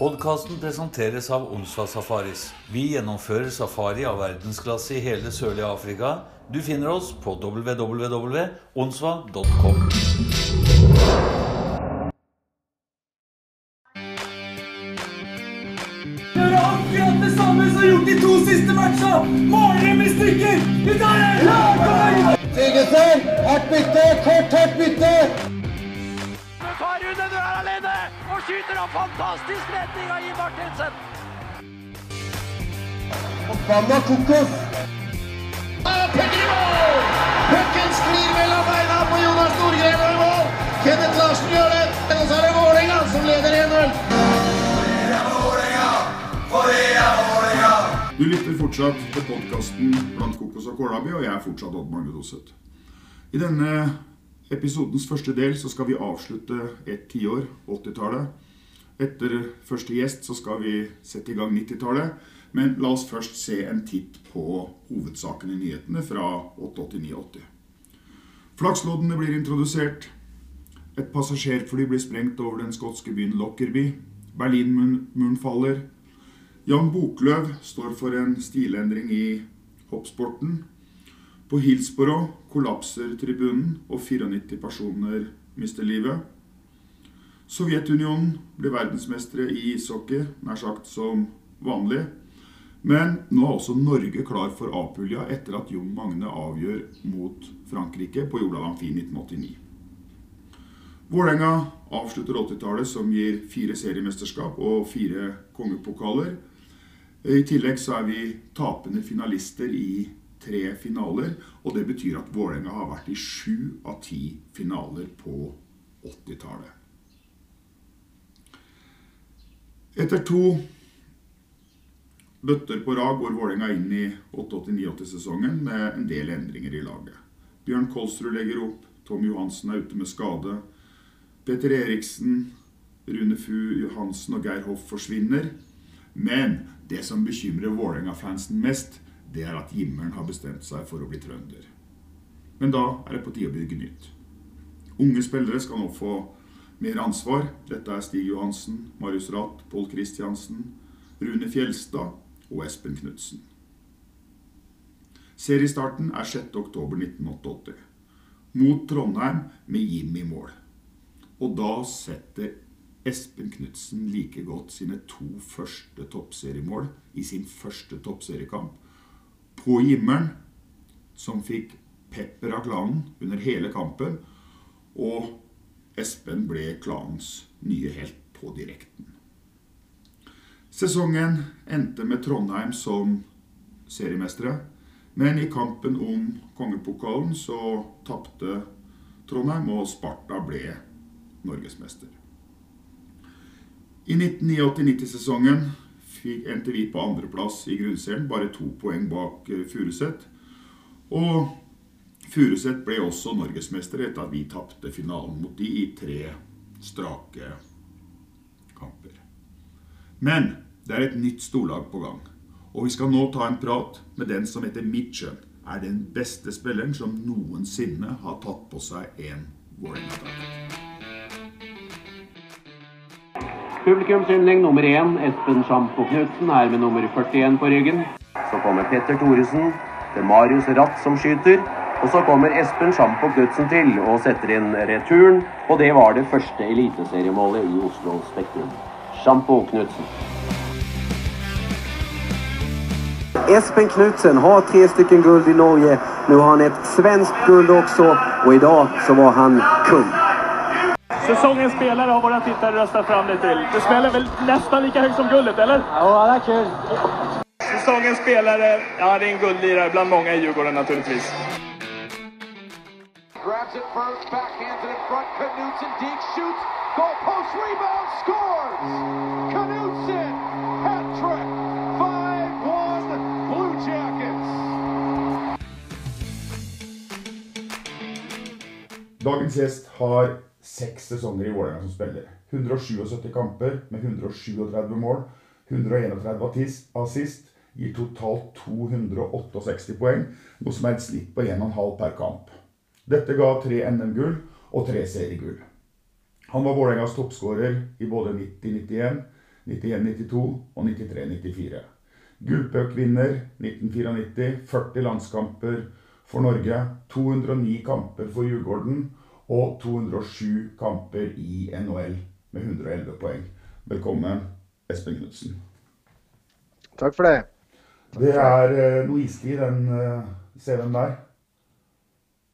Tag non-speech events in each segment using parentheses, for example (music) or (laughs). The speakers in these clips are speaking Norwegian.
Podkasten presenteres av Onsdag Safaris. Vi gjennomfører safari av verdensklasse i hele sørlige Afrika. Du finner oss på www.onsva.com. Gjøre akkurat det samme som gjort de to siste! Male dem i stykker! Vi tar det! Bytte, hardt bytte! Skyter av fantastisk redning av Jim Martinsen. Forbanna kokos! Pucken sklir mellom beina på Jonas Nordgren og i mål. Kenneth Larsen gjør det, og så er det Vålerenga som leder 1-0. Du lytter fortsatt til podkasten Blant kokos og kålrabi, og jeg er fortsatt Odd Magne Doseth. I denne episodens første del så skal vi avslutte et tiår, 80-tallet. Etter første gjest så skal vi sette i gang 90-tallet. Men la oss først se en titt på hovedsakene i nyhetene fra 889-80. Flaksloddene blir introdusert. Et passasjerfly blir sprengt over den skotske byen Lockerby. Berlinmuren faller. Jan Boklöv står for en stilendring i hoppsporten. På Hillsborough kollapser tribunen, og 94 personer mister livet. Sovjetunionen blir verdensmestere i ishockey, nær sagt som vanlig. Men nå er også Norge klar for A-pulja etter at Jon Magne avgjør mot Frankrike på Jordal Amfi 1989. Vålerenga avslutter 80-tallet som gir fire seriemesterskap og fire kongepokaler. I tillegg så er vi tapende finalister i tre finaler, og det betyr at Vålerenga har vært i sju av ti finaler på 80-tallet. Etter to bøtter på rad går Vålerenga inn i 88-89-sesongen med en del endringer i laget. Bjørn Kolsrud legger opp, Tom Johansen er ute med skade. Peter Eriksen, Rune Fu Johansen og Geir Hoff forsvinner. Men det som bekymrer Vålerenga-fansen mest, det er at Jimmeren har bestemt seg for å bli trønder. Men da er det på tide å bygge nytt. Unge spillere skal nå få mer ansvar. Dette er Stig Johansen, Marius Rath, Pål Kristiansen, Rune Fjelstad og Espen Knutsen. Seriestarten er 6.10.1988. Mot Trondheim med Jim i mål. Og da setter Espen Knutsen like godt sine to første toppseriemål i sin første toppseriekamp. På Jimmeren, som fikk pepper av klanen under hele kampen. Og Espen ble klanens nye helt på direkten. Sesongen endte med Trondheim som seriemestere. Men i kampen om kongepokalen så tapte Trondheim, og Sparta ble norgesmester. I 1989-90-sesongen endte vi på andreplass i grunnserien, bare to poeng bak Furuset. Og Furuset ble også norgesmester etter at vi tapte finalen mot de i tre strake kamper. Men det er et nytt storlag på gang. Og vi skal nå ta en prat med den som etter mitt skjønn er den beste spilleren som noensinne har tatt på seg en Vålerenga-drakt. Publikumsyndling nummer én, Espen Sjampo Knutsen, er med nummer 41 på ryggen. Så kommer Petter Thoresen. Det er Marius Ratt som skyter. Og så kommer Espen Sjampo Knutsen til og setter inn returen. Og det var det første eliteseriemålet i Oslo Spektrum. Sjampo Knutsen. Espen Knutsen har tre stycken guld i Norge. Nå har han et svensk gull guld og i dag så var han kung. Säsongens spelare har våra tittare röstat fram dig till. Du smäller väl nästan lika högt som guldet, eller? Ja, det är kul. Säsongens spelare, ja det är en guldlirare bland många i Djurgården naturligtvis. Grabs it first, backhands it in front. Knutsen deep shoots. Goal post rebound, scores! Knutsen, hat trick. 5-1 Blue Jackets. Dagens gjest har seks sesonger i Vålerenga som spiller. 177 kamper med 137 mål. 131 assist gir totalt 268 poeng, noe som er et snitt på 1,5 per kamp. Dette ga tre NM-gull og tre seriegull. Han var Vålerengas toppskårer i både 90-91, 91-92 og 93-94. Gullpuck vinner 1994. 40 landskamper for Norge. 209 kamper for Djurgården og 207 kamper i NHL med 111 poeng. Velkommen, Espen Knutsen. Takk for det. Det er eh, noe istid, den eh, CV-en der.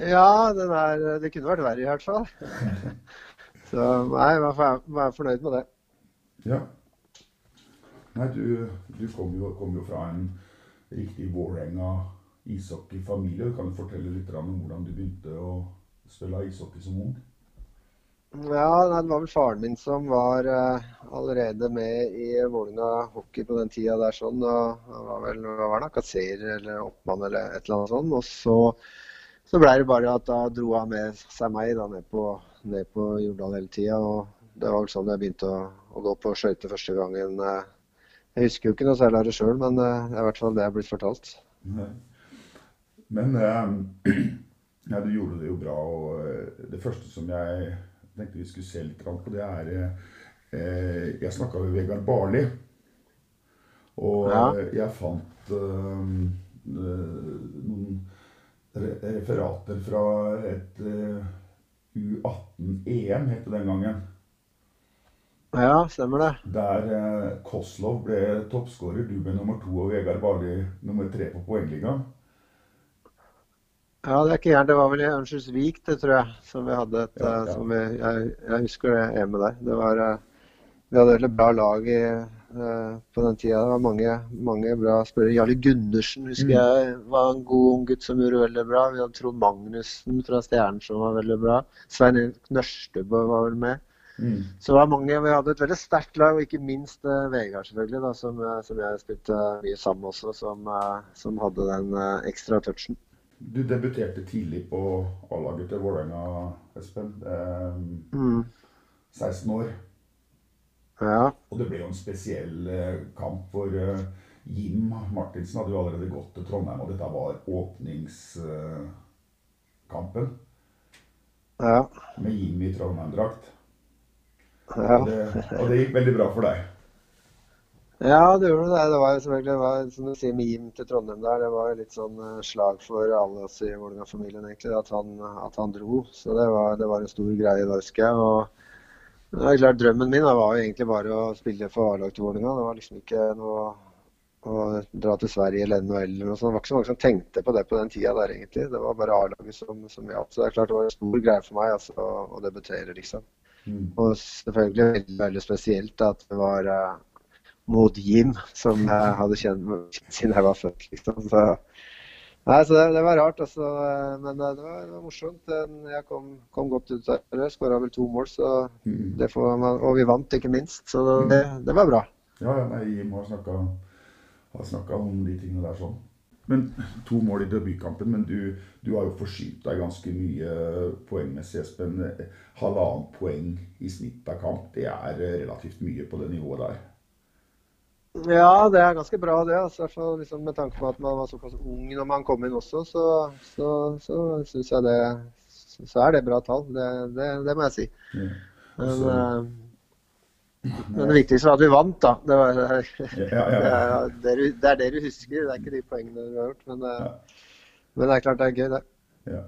Ja, den er, det kunne vært verre i hvert fall. (laughs) Så nei, var, var fornøyd med det. Ja. Nei, du, du kom, jo, kom jo fra en riktig Vålerenga ishockeyfamilie. Kan du fortelle litt om hvordan du begynte å spille ishockey som ung? Ja, nei, Det var vel faren min som var uh, allerede med i Vålerenga hockey på den tida der. sånn, og Han var vel hva var det, kasserer eller oppmann eller et eller annet sånt. Og så, så ble det bare at da dro han med seg meg da, ned på, ned på Jordal hele tida. Og det var vel sånn jeg begynte å, å gå på skøyter første gangen. Uh, jeg husker jo ikke noe særlig av det sjøl, men uh, det er i hvert fall det jeg er blitt fortalt. Nei. Men (clears throat) ja, du gjorde det jo bra. og Det første som jeg tenkte vi skulle se litt på, det er eh, Jeg snakka med Vegard Barli. Og ja. jeg fant eh, noen referater fra et eh, U18-EM, het det den gangen. Ja, stemmer det. Der eh, Koslov ble toppskårer. Du ble nummer to og Vegard Barli nummer tre på poengligaen. Ja, det er ikke gærent. Det var vel i Ørnskjølsvik, det tror jeg, som vi hadde et ja, ja. Vi, jeg, jeg, husker det EM-et der. Det var, eh, vi hadde veldig bra lag i, uh, på den tida. Det var mange, mange bra spillere. Jarle Gundersen husker mm. jeg var en god ung gutt som gjorde veldig bra. Vi hadde Trond Magnussen fra Stjernen som var veldig bra. Svein Erik Nørstebø var vel med. Mm. Så det var mange, Vi hadde et veldig sterkt lag, og ikke minst uh, Vegard, selvfølgelig, da, som, som, jeg spilte mye sammen også, som, uh, som hadde den ekstra touchen. Du debuterte tidlig på A-laget til Vålerenga, Espen. Eh, mm. 16 år. Ja. Og det ble jo en spesiell eh, kamp, for eh, Jim Martinsen hadde jo allerede gått til Trondheim, og dette var åpningskampen. Ja. Med Jim i Trondheim-drakt. Ja. Og, og det gikk veldig bra for deg. Ja, det gjorde det. Det var jo selvfølgelig, det var, som du sier, med Jim til Trondheim der. Det var jo litt sånn eh, slag for alle oss i Vålerenga-familien, egentlig, at han, at han, dro. Så det var, det var en stor greie da, husker jeg. Og det er klart, Drømmen min var jo egentlig bare å spille for A-lag til Vålerenga. Det var liksom ikke noe å dra til Sverige eller NHL eller noe sånt. Det var ikke så mange som tenkte på det på den tida der, egentlig. Det var bare A-laget som, som hjalp. Så det er klart det var en stor greie for meg altså, å debutere, liksom. Mm. Og selvfølgelig veldig, veldig spesielt at det var uh, mot Jim, som jeg hadde kjent siden jeg var født. liksom. Så, nei, så det, det, var rart, altså. Men det var, det var morsomt. Jeg kom, kom, godt ut av det. Skåra vel to mål, så mm. det får man, og vi vant, ikke minst. Så det, det var bra. Ja, ja nei, Jim har snakka om de tingene der sånn. Men To mål i debutkampen, men du, du har jo forsynt deg ganske mye poengmessig, Espen. Halvannet poeng i snitt av kamp, det er relativt mye på det nivået der. Ja, det er ganske bra det. Altså, liksom, med tanke på at man var såpass ung når man kom inn også, så, så, så syns jeg det så er det bra tall. Det, det, det må jeg si. Ja. Men, uh, men, det viktigste var at vi vant, da. Det, var, ja, ja, det, er, det, er det du husker. Det er ikke de poengene du har gjort. Men, uh, men det er klart det er gøy, det.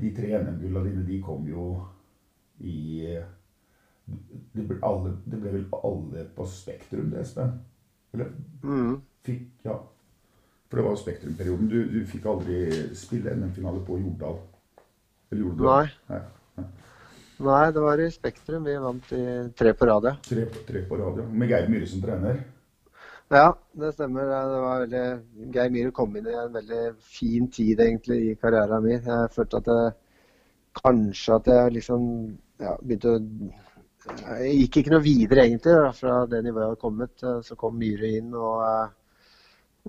De tre NM-gullene dine de kom jo i det ble, alle, det ble vel alle på Spektrum, det, Espen? Eller mm. fikk Ja. For det var jo Spektrum-perioden. Du, du, fikk aldri spille NM-finale på Jordal? Eller gjorde du Nei. Nei. Nei. Nei. det var i Spektrum. Vi vant i tre på rad, ja. Tre, tre på rad. Med Geir Myhre som trener? Ja, det stemmer. Det var veldig, Geir Myhre kom inn i en veldig fin tid egentlig i karrieren min. Jeg følte at jeg, kanskje at jeg liksom ja, begynte å jeg gikk ikke noe videre egentlig da, fra det nivået jeg hadde kommet. Eh, så kom Myhre inn og, eh,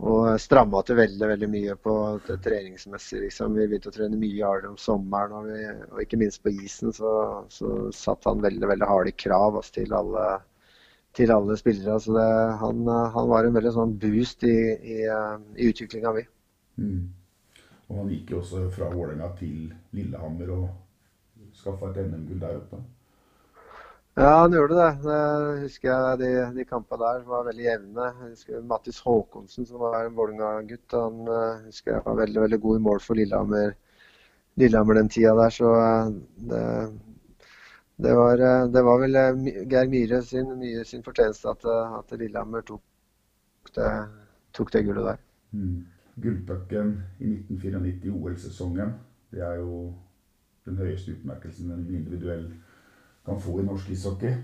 og stramma til veldig veldig mye på det treningsmessig. Liksom. Vi begynte å trene mye hardere om sommeren, og, vi, og ikke minst på isen så, så satte han veldig veldig harde krav altså, til, alle, til alle spillere. Så det, han, han, var en veldig sånn boost i, i, i utviklinga mi. Mm. Og han gikk jo også fra Vålerenga til Lillehammer og skaffa et NM-gull der oppe. Ja, han gjorde det. det husker jeg De, de kampene der var veldig jevne. Jeg husker Mattis Håkonsen, som var en Vålerenga-gutt, han uh, husker jeg var veldig veldig god i mål for Lillehammer, Lillehammer den tida der. Så uh, det, det, var, uh, det, var, vel Geir Myhre sin, Myhre sin fortjeneste at, at, Lillehammer tok det, tok det gullet der. Mm. Gullpucken i 1994 i OL-sesongen, det er jo den høyeste utmerkelsen en individuell kan få i norsk ishockey.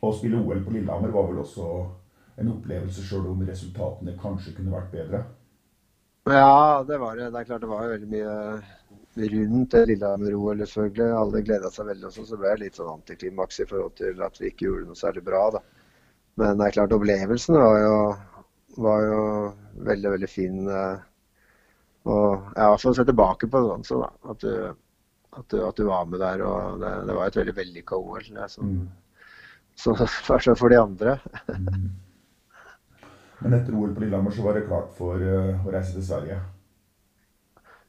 Å spille OL på Lillehammer var vel også en opplevelse, sjøl om resultatene kanskje kunne vært bedre? Ja, det var det. Det er klart det var veldig mye rundt Lillehammer-OL, selvfølgelig. Alle gleda seg veldig, også, så ble det litt sånn antiklimaks i forhold til at vi ikke gjorde noe særlig bra. da. Men det er klart opplevelsen var jo, var jo veldig, veldig fin. Eh, og jeg har i sett tilbake på det sånn, så da, at du at du, at du, var med der. og Det, det var et veldig vellykka OL. Sånn, mm. (laughs) Så for de andre. mm. (laughs) Men etter OL på Lillehammer så var det klart for uh, å reise til Sverige?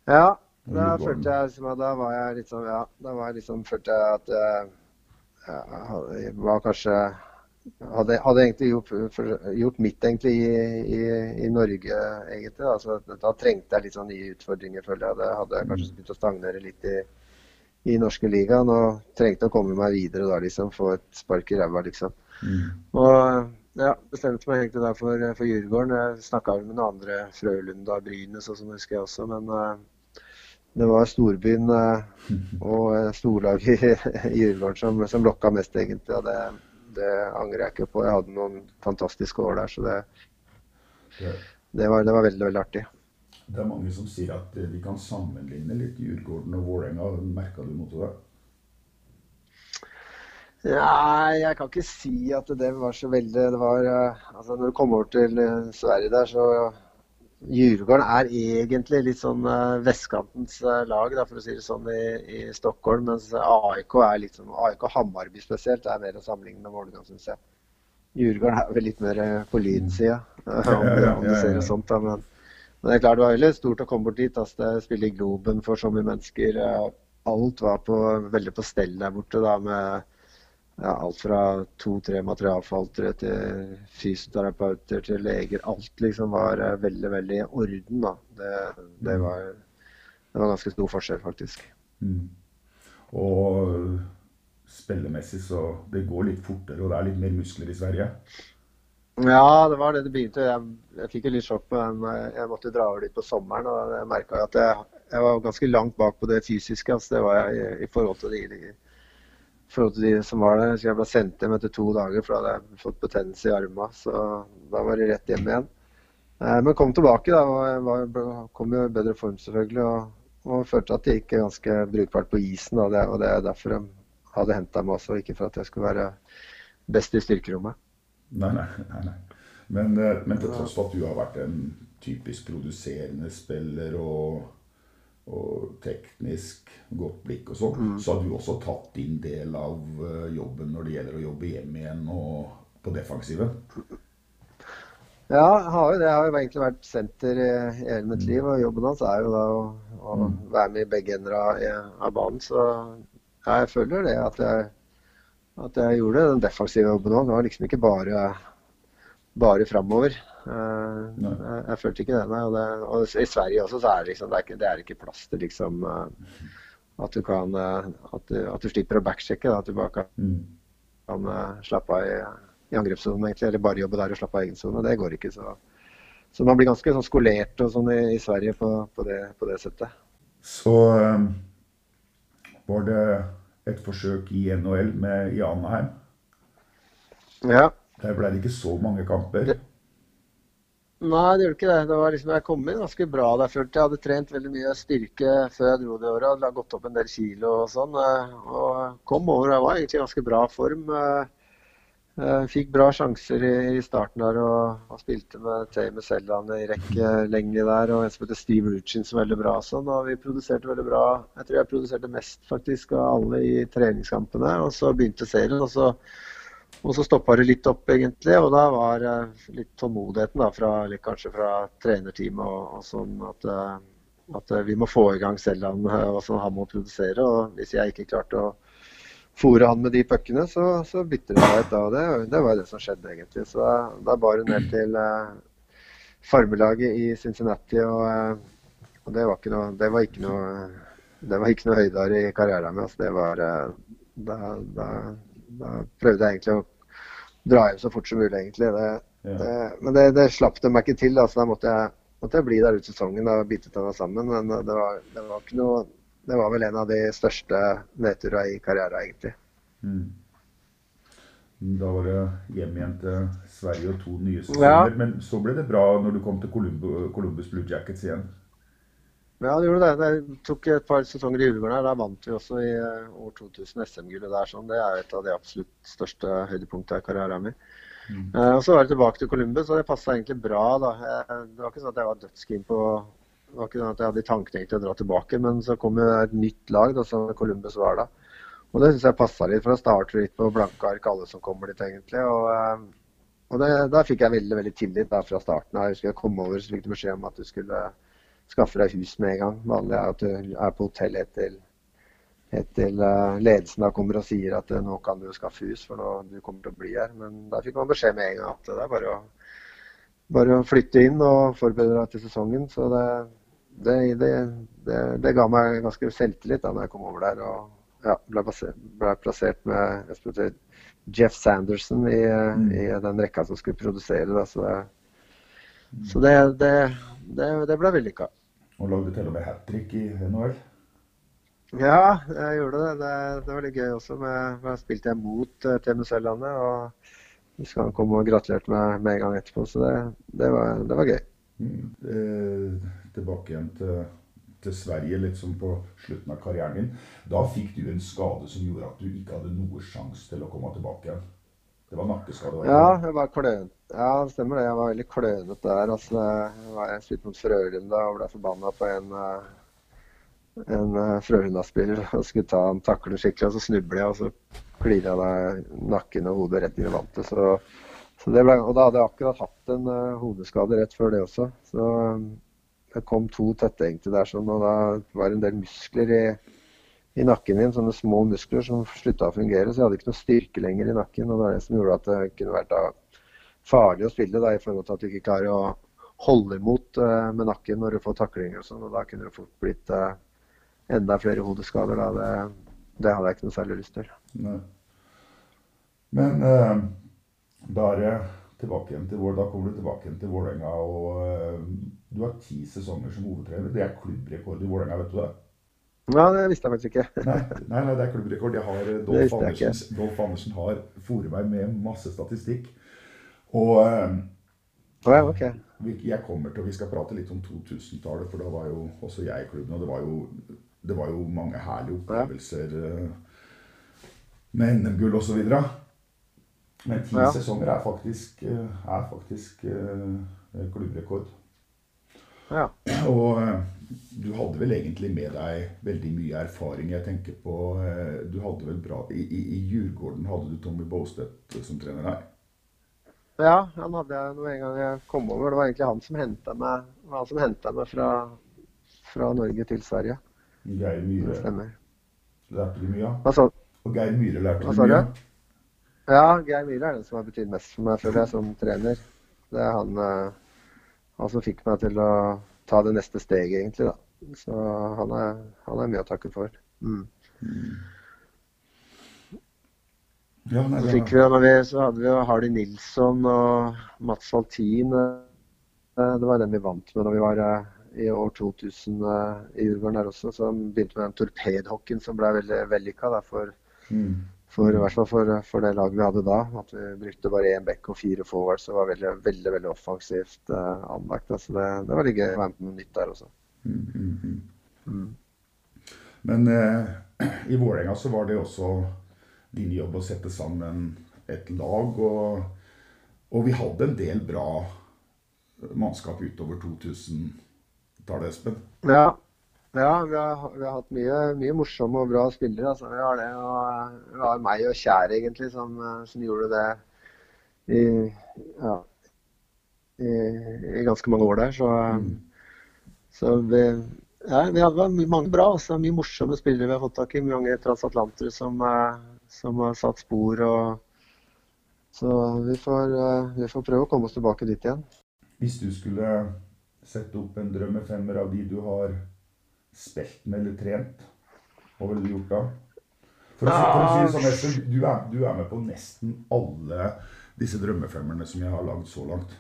Ja, da følte jeg liksom, da var jeg liksom, ja, da var jeg liksom, følte jeg at jeg jeg var kanskje hadde, hadde egentlig gjort, gjort, mitt egentlig i, i, i Norge, egentlig. Altså, da trengte jeg litt sånn nye utfordringer, føler jeg. Det hadde jeg kanskje begynt å stagnere litt i, i norske ligaen og trengte å komme meg videre da, liksom. Få et spark i ræva, liksom. Mm. Og ja, bestemte meg egentlig da for, for Djurgården. Jeg snakka med noen andre, Frølunda, Brynes og sånn, husker jeg også. Men uh, det var storbyen uh, (laughs) og storlaget i, (laughs) i Djurgården som, som lokka mest, egentlig. Og det, det, angrer jeg ikke på. Jeg hadde noen fantastiske år der, så det, det, var, det var veldig, veldig artig. Det er mange som sier at de kan sammenligne litt Djurgården og Vålerenga. Merka du noe til det? Nei, jeg kan ikke si at det var så veldig Det var eh, Altså, når du kommer over til eh, Sverige der, så Djurgården er egentlig litt sånn vestkantens lag, da, for å si det sånn, i, i Stockholm. Mens AIK er litt sånn, AIK Hammarby spesielt er mer å sammenligne med Vålerenga, syns jeg. Djurgården er vel litt mer på Lyn-sida, om, om, du ser det sånt. da, men men det er klart det var veldig stort å komme bort dit. Altså, det spille i Globen for så mye mennesker. Alt var på, veldig på stell der borte. da, med ja, Alt fra to-tre materialforvaltere til fysioterapeuter til leger. Alt liksom var uh, veldig, veldig i orden. da. Det, det, mm. var, det, var, ganske stor forskjell, faktisk. Mm. Og spillemessig så det går litt fortere, og det er litt mer muskler i Sverige? Ja, det var det det begynte. Jeg, jeg fikk jo litt sjokk på den. Jeg måtte dra over dit på sommeren. og Jeg merka at jeg, jeg, var ganske langt bak på det fysiske. altså Det var jeg i, i forhold til de, de, forhold til de som var der. Så jeg ble sendt hjem etter to dager, for da hadde jeg fått betennelse i armene. Så da var det rett hjem igjen. Eh, men kom tilbake da, og var, kom jo i bedre form selvfølgelig. Og, og følte at det gikk ganske brukbart på isen. Da, og det er derfor de hadde henta meg også, ikke for at jeg skulle være best i styrkerommet. Nei, nei. nei, nei. Men, eh, men, til tross for at du har vært en typisk produserende spiller og, og teknisk godt blikk og sånn, mm. så har du også tatt din del av eh, jobben når det gjelder å jobbe hjemme igjen og på defensiven? Ja, jeg har jo det. Jeg har jo egentlig vært senter i hele mitt liv. Og jobben hans er jo da å, å mm. være med i begge ender av, av banen. Så jeg føler det at jeg at jeg gjorde den defensive jobben òg. Det var liksom ikke bare, bare framover. Uh, jeg, jeg, følte ikke det. Og, det, og, i Sverige også så er det liksom, det er ikke, det er ikke plass til liksom uh, at du kan uh, at, du, at, du, slipper å backsjekke. At du bare kan, mm. kan slappe av i, i angrepssonen. Eller bare jobbe der og slappe av i egen sone. Det går ikke. Så, så man blir ganske sånn skolert og sånn i, i Sverige på, på, det, på, det, settet. Så um, var det et forsøk i NHL med i Anaheim. Ja. Der ble det ikke så mange kamper. Nei, det gjorde ikke det. det var liksom, jeg kom inn ganske bra der. Følte jeg hadde trent veldig mye styrke før jeg dro det året. Hadde gått opp en del kilo og sånn. Eh, og kom over. Jeg var egentlig i ganske bra form. Eh, fikk bra sjanser i, starten der og, og spilte med Tame Selland i rekke lenge der. Og en som heter Steve Ruchin som er veldig bra. Sånn, og vi produserte veldig bra. Jeg tror jeg produserte mest faktisk av alle i treningskampene. Og så begynte serien. og så og så stoppa det litt opp, egentlig. Og da var uh, litt tålmodigheten da, fra, litt, kanskje fra trenerteamet og, og sånn at, uh, at vi må få i gang Selland og sånn han må produsere. Og hvis jeg ikke klarte å fôre han med de puckene, så, så bytter det seg ut. da, Det, det var jo det som skjedde, egentlig. Så da, da bar hun ned til eh, farmelaget i Cincinnati, og, eh, og det var ikke noe Det var ikke noe, det var ikke noe høydere i karrieren min. Altså, det var eh, da, da, da prøvde jeg egentlig å dra hjem så fort som mulig, egentlig. Det, det, men det, det slapp de meg ikke til. Altså, da måtte jeg, måtte jeg bli der ut sesongen og bite tenna sammen. Men det var, det var ikke noe det var vel en av de største nedturene i karrieren, egentlig. Mm. Da var det hjem igjen til Sverige og to nye sesonger. Ja. Men så ble det bra når du kom til Columbus, Blue Jackets igjen? Ja, det gjorde det. Det tok et par sesonger i Djurgården her. Der vant vi også i eh, år 2000 SM-gullet der. Sånn. Det er et av de absolutt største høydepunktene i karrieren min. Mm. Uh, og Så var jeg tilbake til Columbus, og det passa egentlig bra. da. Jeg, det var ikke sånn at jeg var dødskeen på det var ikke sånn at jeg hadde i tankene egentlig å dra tilbake, men så kom jo et nytt lag da, som Columbus var da. Og det syns jeg passa litt, for da starter litt på blanke ark alle som kommer dit, egentlig. Og, eh, og det, da fikk jeg veldig veldig tillit da fra starten av. Jeg husker jeg kom over så fikk du beskjed om at du skulle skaffe deg hus med en gang. Vanlig er at du er på hotell etter til eh, ledelsen da kommer og sier at eh, nå kan du skaffe hus, for nå du kommer til å bli her. Men da fikk man beskjed med en gang at det er bare å, bare å flytte inn og forberede deg til sesongen. Så det, det, det, det, det, ga meg ganske selvtillit da når jeg kom over der. og ja, ble, plassert, ble plassert med jeg Jeff Sanderson i, mm. i, den rekka som skulle produsere. Da, så det, så det, det, det ble vellykka. Og lagde til og med hat trick i NHL? Ja, jeg gjorde det. Det, det var litt gøy også. Med, med spilte jeg mot uh, Temu Sørlandet. Og husker han kom og gratulerte meg med en gang etterpå. Så det, det, var, det var gøy. Eh, tilbake igjen til, til, Sverige litt som på slutten av karrieren din. Da fikk du en skade som gjorde at du ikke hadde noe sjanse til å komme tilbake igjen. Det var nakkeskade? Ja, jeg var kløn. ja, det stemmer det. Jeg var veldig klønete der. Altså, jeg var spilte mot Frølunda og ble forbanna på en, eh, en eh, Frølunda-spiller og skulle ta en takle skikkelig, og så snubler jeg, og så klirra jeg nakken og hodet rett inn i vantet. Så ble, og da hadde jeg akkurat hatt en uh, hodeskade rett før det også. Så um, det kom to tettehengte der, sånn, og da var det en del muskler i, i, nakken min. Sånne små muskler som slutta å fungere. Så jeg hadde ikke noe styrke lenger i nakken. Og det var det som gjorde at det kunne vært da, farlig å spille da, i forhold til at du ikke klarer å holde imot uh, med nakken når du får taklinger og sånn. Og da kunne det fort blitt uh, enda flere hodeskader. Da. Det, det hadde jeg ikke noe særlig lyst til. Nei. Men da, er det tilbake igjen til, da kommer du tilbake igjen til Vålerenga. og uh, Du har ti sesonger som hovedtrener. Det er klubbrekord i Vålerenga, vet du det? Ja, det visste jeg faktisk ikke. (laughs) nei, nei, nei, det er klubbrekord. Jeg har, eh, Dolf, Andersen, Dolf Andersen har fòret meg med masse statistikk. Og oh, ja, okay. jeg kommer til, Vi skal prate litt om 2000-tallet, for da var jo også jeg i klubben. Og det var jo, det var jo mange herlige opplevelser ja. med NM-gull osv. Men ti ja. sesonger er faktisk, eh, er faktisk uh, klubbrekord. Ja. (clears throat) Og uh, du hadde vel egentlig med deg veldig mye erfaring. Jeg tenker på Du hadde vel bra I, i, i Djurgården hadde du Tommy Bowstedt som trener her? Ja, han hadde jeg noe en gang jeg kom over. Det var egentlig han som henta meg, meg, fra, fra Norge til Sverige. Geir Myhre lærte du mye av? Og Geir Myhre lærte du mye av? Ja, Geir Myhre er den som har betydd mest for meg, føler jeg, som trener. Det er han, eh, han, som fikk meg til å ta det neste steget, egentlig. da. Så han er, han er mye å takke for. Mm. Ja, nei, så, fikk vi, vi, så hadde vi jo Hardy Nilsson og Mats Valtin. Eh, det var den vi vant med da vi var eh, i år 2000 i Jurgården der også. Så begynte med den torpedhockeyen som ble veldig vellykka for mm for, I hvert fall for, for, det laget vi hadde da. At vi brukte bare én back og fire forwards. Det var veldig veldig, veldig offensivt eh, anlagt. Så det, det, var litt gøy å være med nytt der også. Mm, mm, mm. mm. Men eh, (clears throat) i Vålerenga så var det også din jobb å sette sammen et lag. Og, og vi hadde en del bra mannskap utover 2000-tallet, Espen. Ja, ja, vi har, vi har hatt mye, mye, morsomme og bra spillere. Altså. Vi har det. Og vi har meg og Kjær, egentlig, som, som gjorde det i, ja, i, i, ganske mange år der. Så, mm. så vi, ja, vi hadde mange bra. Altså. Mye morsomme spillere vi har fått tak i. Mange transatlantere som, som har satt spor. og Så vi får, eh, vi får prøve å komme oss tilbake dit igjen. Hvis du skulle sette opp en drømmefemmer av de du har spilt med eller trent, hva ville du gjort da? For å for å si det sånn, Espen, du er, du er med på nesten alle disse drømmefemmerne som jeg har lagd så langt.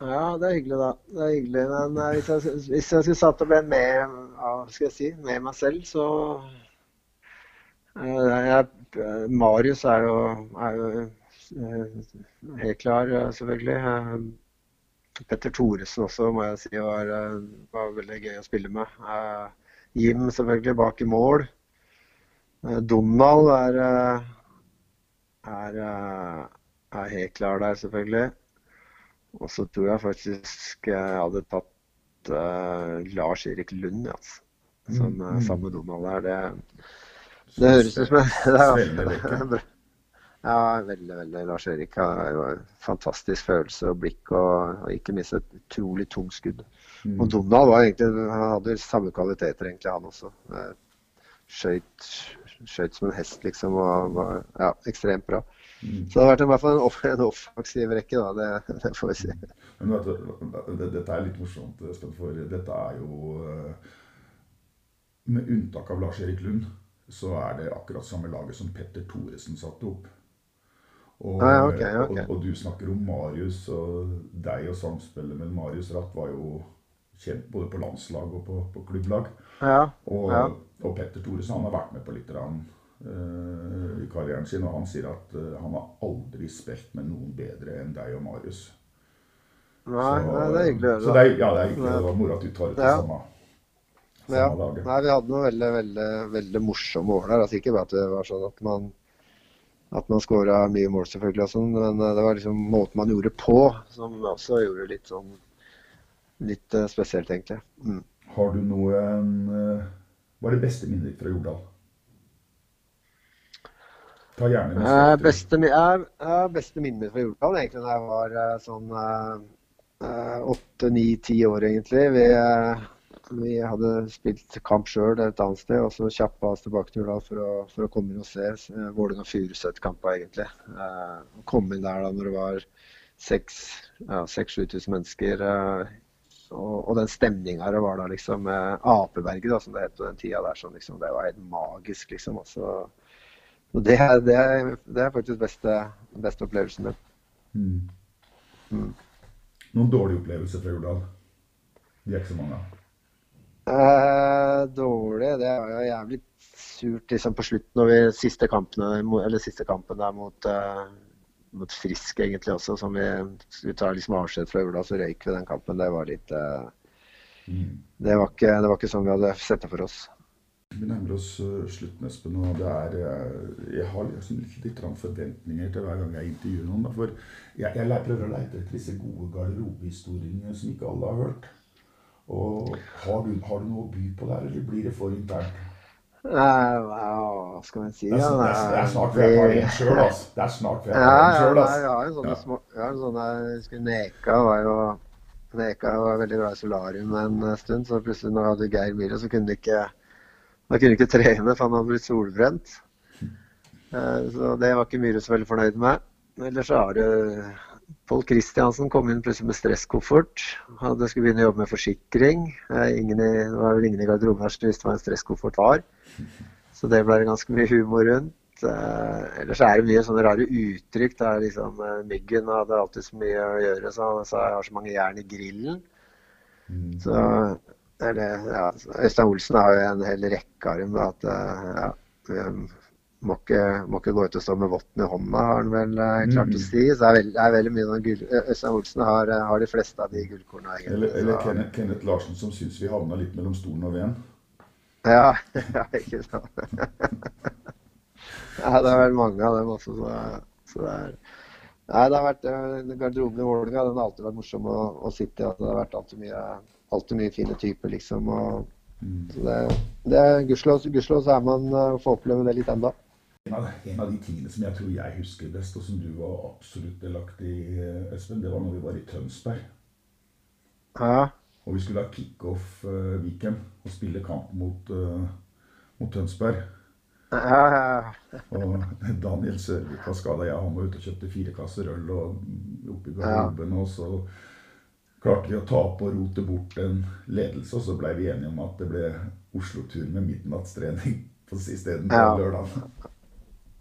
Ja, det er hyggelig, da. Det er hyggelig. Men eh, hvis, jeg, hvis jeg skulle satt og ble med, ja, skal jeg si, med meg selv, så eh, jeg, Marius er jo, er jo eh, helt klar, selvfølgelig. Petter Thoresen også, må jeg si, var, eh, var veldig gøy å spille med. Uh, Jim selvfølgelig bak i mål. Uh, Donald er, er, er helt klar der, selvfølgelig. Og så tror jeg faktisk jeg hadde tatt Lars-Erik Lund, altså. Som Mm, mm. sammen med Donald der. Det, det høres ut som en. (laughs) Ja, veldig, veldig. Lars-Erik har jo fantastisk følelse og blikk, og, og ikke minst et utrolig tungt skudd. Mm. Og Donald var egentlig, han hadde samme kvaliteter, egentlig, han også. Eh, Skøyt, skøyt som en hest, liksom, og var ja, ekstremt bra. Mm. Så det har vært i hvert fall en, off, en offensiv rekke, da. Det, det får vi si. Men vet du, det, dette er litt morsomt, for dette er jo eh, Med unntak av Lars-Erik Lund, så er det akkurat samme laget som Petter Thoresen satte opp. Og, Ah, ja, okay, ok. og, og du snakker om Marius, og deg og samspillet med Marius Ratt var jo kjent både på landslag og på, på klubblag. Ja, Og, ja. og Petter Thoresen har vært med på litt grann, uh, i karrieren sin, og han sier at uh, han har aldri spilt med noen bedre enn deg og Marius. Nei, nei, det er hyggelig å høre. Det ja, det er hyggelig. Det var moro at du tar det til Ja. samme, Ja. Nei, vi hadde noen veldig, veldig, veldig morsomme år der. Altså, ikke bare at det var sånn at man at man skåra mye mål, selvfølgelig, og sånn, men eh, det var liksom måten man gjorde på som også gjorde litt sånn litt eh, spesielt, egentlig. Mm. Har du noe en, Hva er det beste minnet ditt fra Jordal? Ta gjerne med Eh, beste, ja, beste minnet mitt fra Jordal egentlig da jeg var eh, sånn åtte, ni, ti år, egentlig. Vi, eh, vi hadde spilt kamp sjøl et annet sted, og så kjappa oss tilbake til Jordal for å, for å komme inn og se uh, Vålerenga-Furuset-kampa, egentlig. Eh, kom inn der da når det var 6000-7000 mennesker. eh, og, og den stemninga det var da, liksom, Apeberget, da, som det het på den tida der, sånn, liksom, det var helt magisk, liksom. Altså, og det, det, er, det er faktisk beste, beste opplevelsen min. Mm. Mm. Noen dårlige opplevelser fra Jordal? De er ikke så mange. Eh, dårlig, det var jo jævlig surt liksom på slutten, når siste kampene, eller siste kampen der mot, uh, mot Frisk egentlig også, som vi vi tar liksom avskjed fra Ula, så røyk vi den kampen. Det var litt uh, Mm. det, var ikke, det var ikke sånn vi hadde sett det for oss. Vi nærmer oss slutten, Espen, og det er Jeg har liksom litt, litt forventninger til hver gang jeg intervjuer noen. da, For jeg, jeg prøver å lete etter disse gode garderobehistoriene som ikke alle har hørt. Og har du, har du noe å by på der, eller blir det for internt? Nei, hva skal man si? Det er, ja, det er, det er snart før jeg tar en sjøl, altså. Det er snart før jeg Ja, tar en ja, sjøl, altså. har sånne Ja. små har jo sånne, jeg husker Neka var jo Neka var veldig glad i solarium en stund, så plutselig når jeg hadde Geir Myhre, så kunne de ikke kunne ikke trene, for han hadde blitt solbrent. Eh, Så det var ikke Myhre så veldig fornøyd med. Ellers så har du Pål Kristiansen kom inn plutselig med stresskoffert. Han skulle begynne å jobbe med forsikring. Ingen i, det var vel ingen i garderoben her som visste hva en stresskoffert var. Så det ble det ganske mye humor rundt. Eh, ellers er det mye sånne rare uttrykk. Det er liksom, eh, Myggen hadde alltid så mye å gjøre, så han sa jeg har så mange jern i grillen. Mm. Så er det, ja. Øystein Olsen har jo en hel rekke av dem. At eh, ja, må ikke, må ikke gå ut og stå med votten i hånda, har han vel eh, klart å Mm. si. Så det er, veld, det er veldig mye noen gull... Øystein Olsen har, eh, har de fleste av de gullkornene. egentlig. Eller, eller så- Kenneth, Kenneth Larsen som syns vi havna litt mellom stolen og veden. Ja, (laughs) ja ikke sant. (laughs) ja, det er vel mange av dem også, så, så det er Nei, det har vært eh, Garderoben i Vålerenga den har alltid vært morsom å, å sitte i. Altså, det har vært alltid mye, alltid mye fine typer, liksom. Og, Mm. så det, det er Gudskjelov så er man uh, får oppleve det litt enda. En av, en av de tingene som jeg tror jeg husker best, og som du var absolutt delaktig i, eh, Espen, det var når vi var i Tønsberg. Ja. Og vi skulle ha kickoff uh, weekend og spille kamp mot, eh, mot Tønsberg. Ja. Og (laughs) Daniel Sørvik var skada. Jeg han var ute og kjøpte fire kasser øl og oppe i garderoben. Og så klarte vi å tape og rote bort en ledelse, og så blei vi enige om at det ble Oslo-tur med midnattstrening isteden på Ja. lørdag.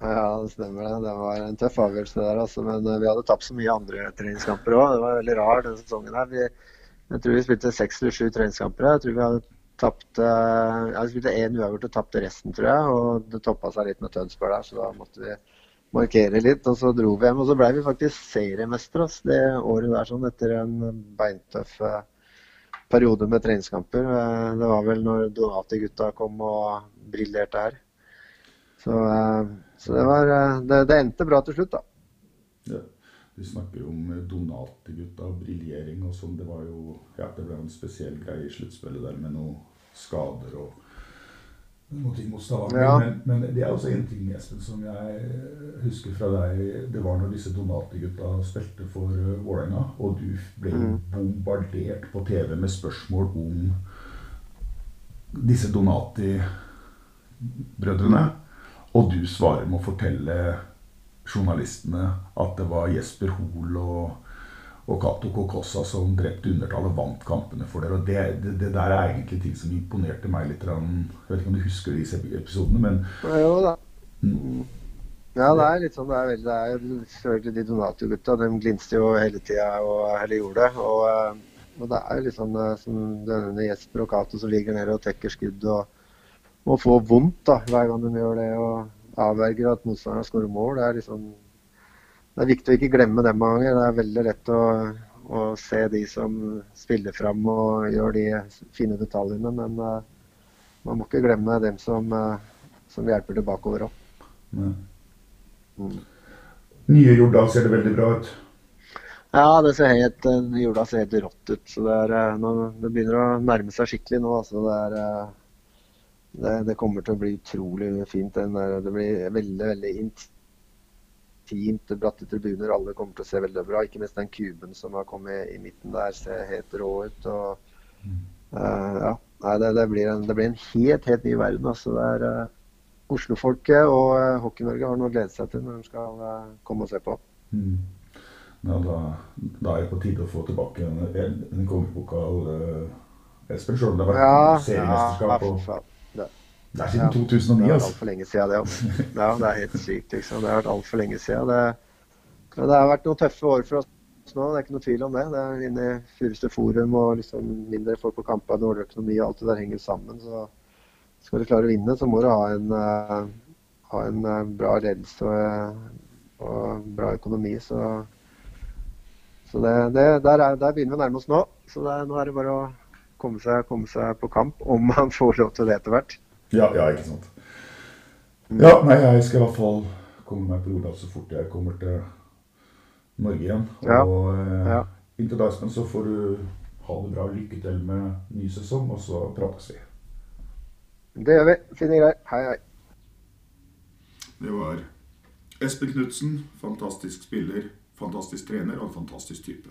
Ja, det stemmer det. Var en tøff avgjørelse der, altså. Men eh, vi hadde tapt så mye andre treningskamper òg. Det var veldig rar denne sesongen her. Vi, jeg tror vi spilte seks eller sju treningskamper. Jeg tror vi hadde tapt eh, ja, Vi spilte én uavgjort og tapte resten, tror jeg. Og det toppa seg litt med Tønsberg der, så da måtte vi markere litt. Og så dro vi hjem, og så ble vi faktisk seriemestere altså, det året der, sånn etter en beintøff eh, periode med treningskamper. Det var vel når Donati-gutta kom og briljerte her. Så, så det var eh, det, det endte bra til slutt, da. Ja. Du snakker om eh, Donati-gutta og briljering og sånn. Det var jo Ja, det ble en spesiell greie i sluttspillet der med noen skader og noe ting mot Stavanger. Ja. Men, men det er også en ting, Espen, som jeg husker fra deg. Det var når disse Donati-gutta spilte for Vålerenga, og du ble Mm. bombardert på TV med spørsmål om disse Donati-brødrene. Og du svarer med å fortelle journalistene at det var Jesper Hoel og, og Cato Kokossa som drepte undertall og vant kampene for dere. Og det, det, det der er egentlig ting som imponerte meg litt. Jeg vet ikke om du husker disse episodene, men Jo da. Ja, det er litt sånn. Det er, veldig, det er selvfølgelig de Donatio-gutta. De glinste jo hele tida, og eller gjorde det. Og, eh, og det er litt sånn eh, som denne Jesper og Cato som ligger nede og tekker skudd og, og få vondt da, hver gang de gjør det. Og avverger at motstanderen skårer mål. Det er liksom Det er viktig å ikke glemme dem mange ganger. Det er veldig lett å, å se de som spiller fram og gjør de fine detaljene, men uh, man må ikke glemme dem som, uh, som hjelper til bakover òg. Nei. Nye Jordal ser det veldig bra ut. Ja, det ser helt, eh, jorda ser helt rått ut. så Det, er, nå, det begynner å nærme seg skikkelig nå. altså Det, er, det, det kommer til å bli utrolig fint. Den der, det blir veldig veldig intimt. Bratte tribuner. Alle kommer til å se veldig bra. Ikke minst den kuben som har kommet i midten der, ser helt rå ut. og uh, ja, nei, det, det, blir en, det blir en helt, helt ny verden. altså det er Oslo-folket, og uh, Hockey-Norge har noe å glede seg til når de skal uh, komme og se på. Mm. Ja, da, da er det på tide å få tilbake en, en, kongepokal. Uh, Espen, selv om det har vært Ja, seriemesterskap. ja. Det, er siden ja, 2009, Det er altså. altfor lenge siden, det. Også. (laughs) Ja, det er helt sykt. liksom. Det har vært altfor lenge siden. Det, men det har vært noen tøffe år for oss nå, det er ikke noe tvil om det. Det er inne i Furusted Forum og liksom mindre folk på kamper, dårlig økonomi og alt det der henger sammen. så skal du klare å vinne, så må du ha en, uh, ha en uh, bra ledelse og, eh, og bra økonomi. Så, så det, det, der, er, der begynner vi å nærme oss nå. Så det, nå er det bare å komme seg, komme seg på kamp, om man (laughs) får lov til det etter hvert. Ja, ja, ikke sant. Ja, nei, jeg skal i hvert fall komme meg på jorda så fort jeg kommer til Norge igjen. Og ja. ja. inntil da, Espen, så får du ha det bra. Lykke til med ny sesong, og så prates vi. Det gjør vi. Fine greier. Hei, hei. Det var Espen Knutsen, fantastisk spiller, fantastisk trener og en fantastisk type.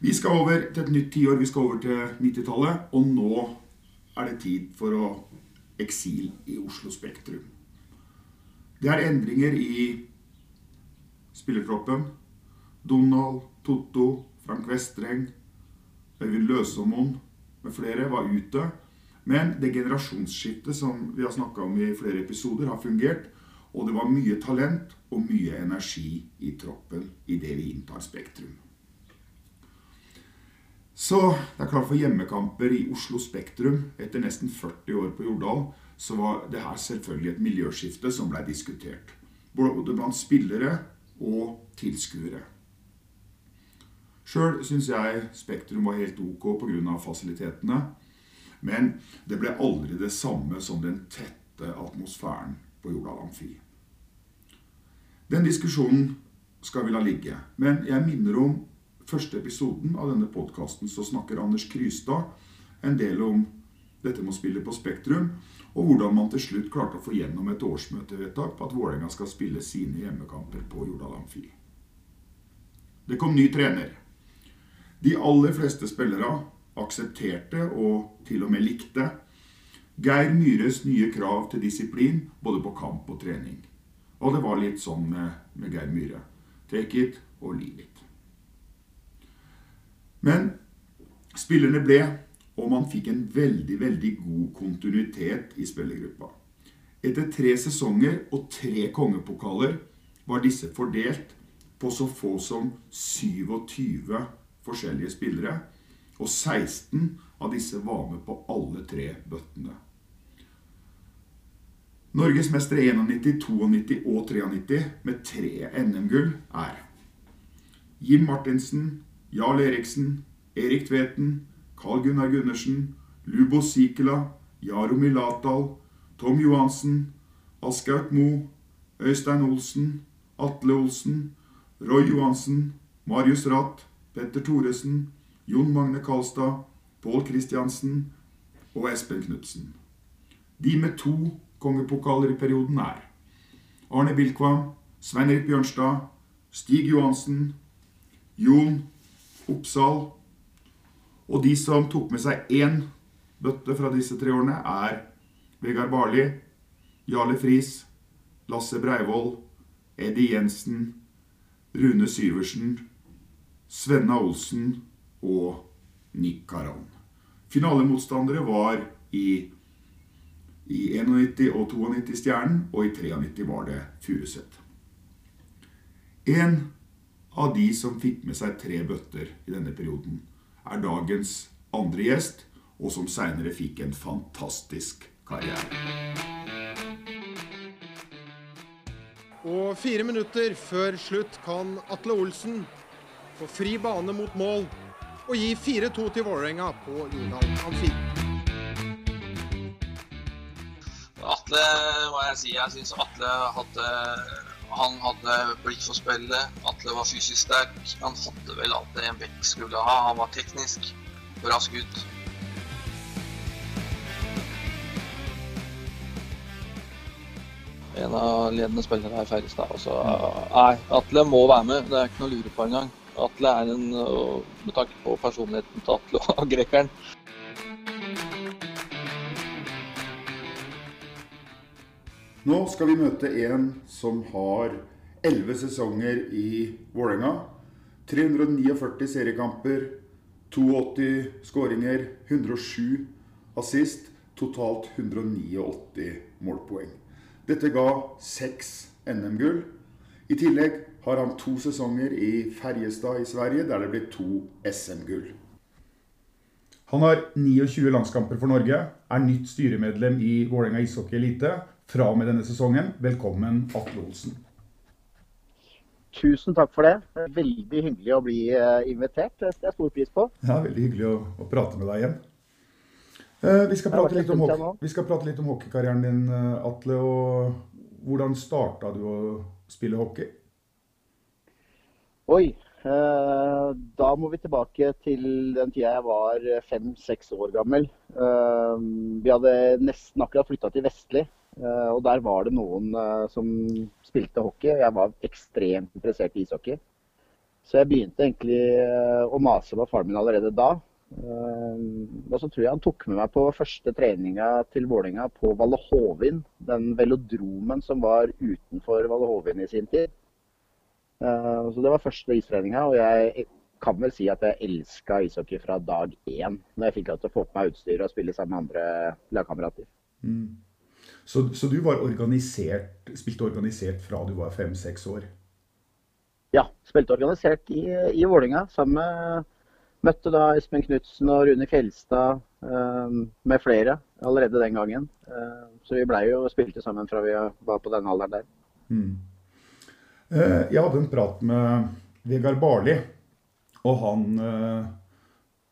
Vi skal over til et nytt tiår. Vi skal over til 90-tallet, og nå er det tid for å eksil i Oslo Spektrum. Det er endringer i spillertroppen. Donald, Totto, Frank Vestreng, Øyvind Løsåmoen med flere var ute. Men det generasjonsskiftet som vi har snakka om i flere episoder, har fungert. Og det var mye talent og mye energi i troppen idet vi inntar Spektrum. Så det er klart for hjemmekamper i Oslo Spektrum etter nesten 40 år på Jordal, så var det her selvfølgelig et miljøskifte som ble diskutert. Både blant spillere og tilskuere. Sjøl syns jeg Spektrum var helt ok pga. fasilitetene. Men det ble aldri det samme som den tette atmosfæren på Jordal Amfi. Den diskusjonen skal vi la ligge. Men jeg minner om første episoden av denne podkasten så snakker Anders Krystad en del om dette med å spille på Spektrum, og hvordan man til slutt klarte å få gjennom et årsmøtevedtak på at Vålerenga skal spille sine hjemmekamper på Jordal Amfi. Det kom ny trener. De aller fleste spillere aksepterte og til og med likte Geir Myhres nye krav til disiplin både på kamp og trening. Og det var litt sånn med, med Geir Myhre. Take it or leave it. Men spillerne ble, og man fikk en veldig, veldig god kontinuitet i spillergruppa. Etter tre sesonger og tre kongepokaler var disse fordelt på så få som 27 forskjellige spillere, og 16 av disse var med på alle tre bøttene. Norgesmestere 91, 92 og 93 med tre NM-gull er Jim Martinsen, Jarl Eriksen, Erik Tveten, Carl Gunnar Gundersen, Lubo Sikela, Jaromir Latdal, Tom Johansen, Askaut Mo, Øystein Olsen, Atle Olsen, Roy Johansen, Marius Ratt, Petter Thoresen, Jon Magne Kalstad, Pål Kristiansen og Espen Knutsen. De med to kongepokaler i perioden er Arne Bilkvam, Svein Erik Bjørnstad, Stig Johansen, Jon Oppsal. Og de som tok med seg én bøtte fra disse tre årene, er Vegard Barli, Jarle Friis, Lasse Breivoll, Eddie Jensen, Rune Syversen, Svenna Olsen og Nick Karan. Finalemotstandere var i, i 91 og 92 Stjernen, og i 93 var det Furuset. En av de som fikk med seg tre bøtter i denne perioden, er dagens andre gjest, og som seinere fikk en fantastisk karriere. Og fire minutter før slutt kan Atle Olsen få fri bane mot mål og gi 4-2 til Vålerenga på Jordal Amfi. Atle, hva jeg sier, jeg syns Atle hadde han hadde blikk for spillet. Atle var fysisk sterk. Han hadde vel alt det en bekk skulle ha. Han var teknisk. Bra skudd. En av ledende spillere er Færrestad. Altså, nei, Atle må være med. Det er ikke noe å lure på engang. Atle er en Med tanke på personligheten til Atle og (laughs) grekeren. Nå skal vi møte en som har 11 sesonger i Vålerenga. 349 seriekamper, 82 skåringer, 107 assist. Totalt 189 målpoeng. Dette ga seks NM-gull. I tillegg har han to sesonger i Ferjestad i Sverige, der det ble to SM-gull. Han har 29 landskamper for Norge, er nytt styremedlem i Vålerenga ishockey elite fra og med denne sesongen. Velkommen, Atle Olsen. Tusen takk for det. Veldig hyggelig å bli eh, invitert. Det setter jeg stor pris på. Ja, Veldig hyggelig å, å prate med deg igjen. Eh, vi, skal prate litt om, vi skal prate litt om hockeykarrieren din, eh, Atle. og Hvordan starta du å spille hockey? Oi. Da må vi tilbake til den tida jeg var fem-seks år gammel. Vi hadde nesten akkurat flytta til Vestli. Eh, og der var det noen eh, som spilte hockey. og Jeg var ekstremt interessert i ishockey. Så jeg begynte egentlig eh, å mase på faren min allerede da. Og så tror jeg han tok med meg på første treninga til Vålerenga på Valle Hovin. Den velodromen som var utenfor Valle Hovin i sin tid. Så det var første istreninga, og jeg kan vel si at jeg elska ishockey fra dag én. Når jeg fikk lov til å få på meg utstyr og spille sammen med andre lagkamerater. Mm. Så, så, du var organisert, spilte organisert fra du var fem-seks år? Ja, spilte organisert i, i Vålinga, sammen med Møtte da Espen Knutsen og Rune Fjelstad um, med flere allerede den gangen. Uh, så vi blei jo spilte sammen fra vi var på den alderen der. Mm. Uh, jeg hadde en prat med Vegard Barli, og han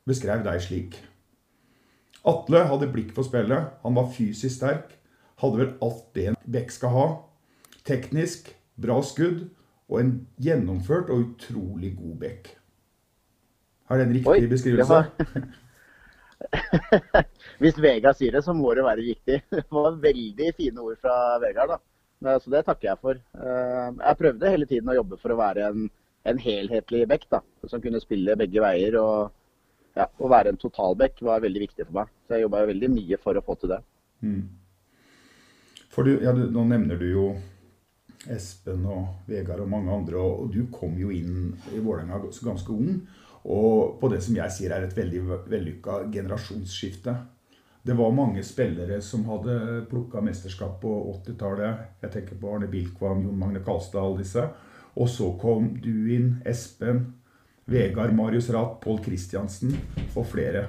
beskrev deg slik. Atle hadde blikk for spillet, han var fysisk sterk, hadde vel alt det en bekk skal ha. Teknisk, bra skudd og en gjennomført og utrolig god bekk. Er det en riktig Oi, beskrivelse? Var... (laughs) Hvis Vegard sier det, så må det være riktig. (laughs) Det var veldig fine ord fra Vegard. da. Så det takker jeg for. Eh, jeg prøvde hele tiden å jobbe for å være en, en helhetlig bekk, da, som kunne spille begge veier. og ja, Å være en totalbekk var veldig viktig for meg. Så jeg jobba veldig mye for å få til det. Mm. For du, ja, du, nå nevner du jo Espen og Vegard og mange andre, og, og du kom jo inn i Vålerenga ganske ung. Og på det som jeg sier er et veldig vellykka generasjonsskifte. Det var mange spillere som hadde plukka mesterskap på 80-tallet. Jeg tenker på Arne Bilkvam, Jon Magne Kalstad, alle disse. Og så kom du inn, Espen, Vegard, Marius Rath, Pål Kristiansen og flere.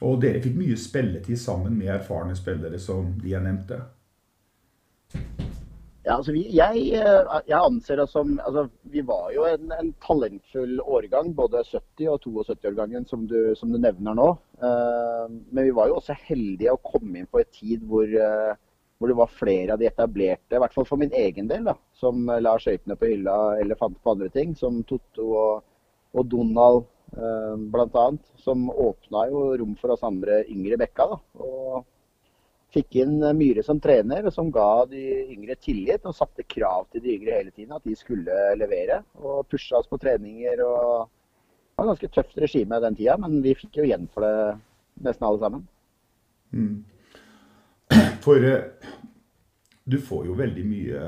Og dere fikk mye spilletid sammen med erfarne spillere som de jeg nevnte. Ja, altså vi, jeg, eh, jeg, anser det som altså Vi var jo en, en talentfull årgang, både 70- og 72-årgangen, som, som, du nevner nå. Uh, men vi var jo også heldige å komme inn på en tid hvor, uh, hvor, det var flere av de etablerte, i hvert fall for min egen del, da, som la skøytene på hylla eller fant på andre ting, som Totto og, og Donald bl.a. Som åpna jo rom for oss andre yngre bekka. da, og fikk inn eh, Myhre som trener, og som ga de yngre tillit og satte krav til de yngre hele tiden. At de skulle levere. Og pusha oss på treninger. og Det var et ganske tøft regime den tida, men vi fikk jo igjen for det nesten alle sammen. Mm. (clears throat) For eh, du får jo veldig mye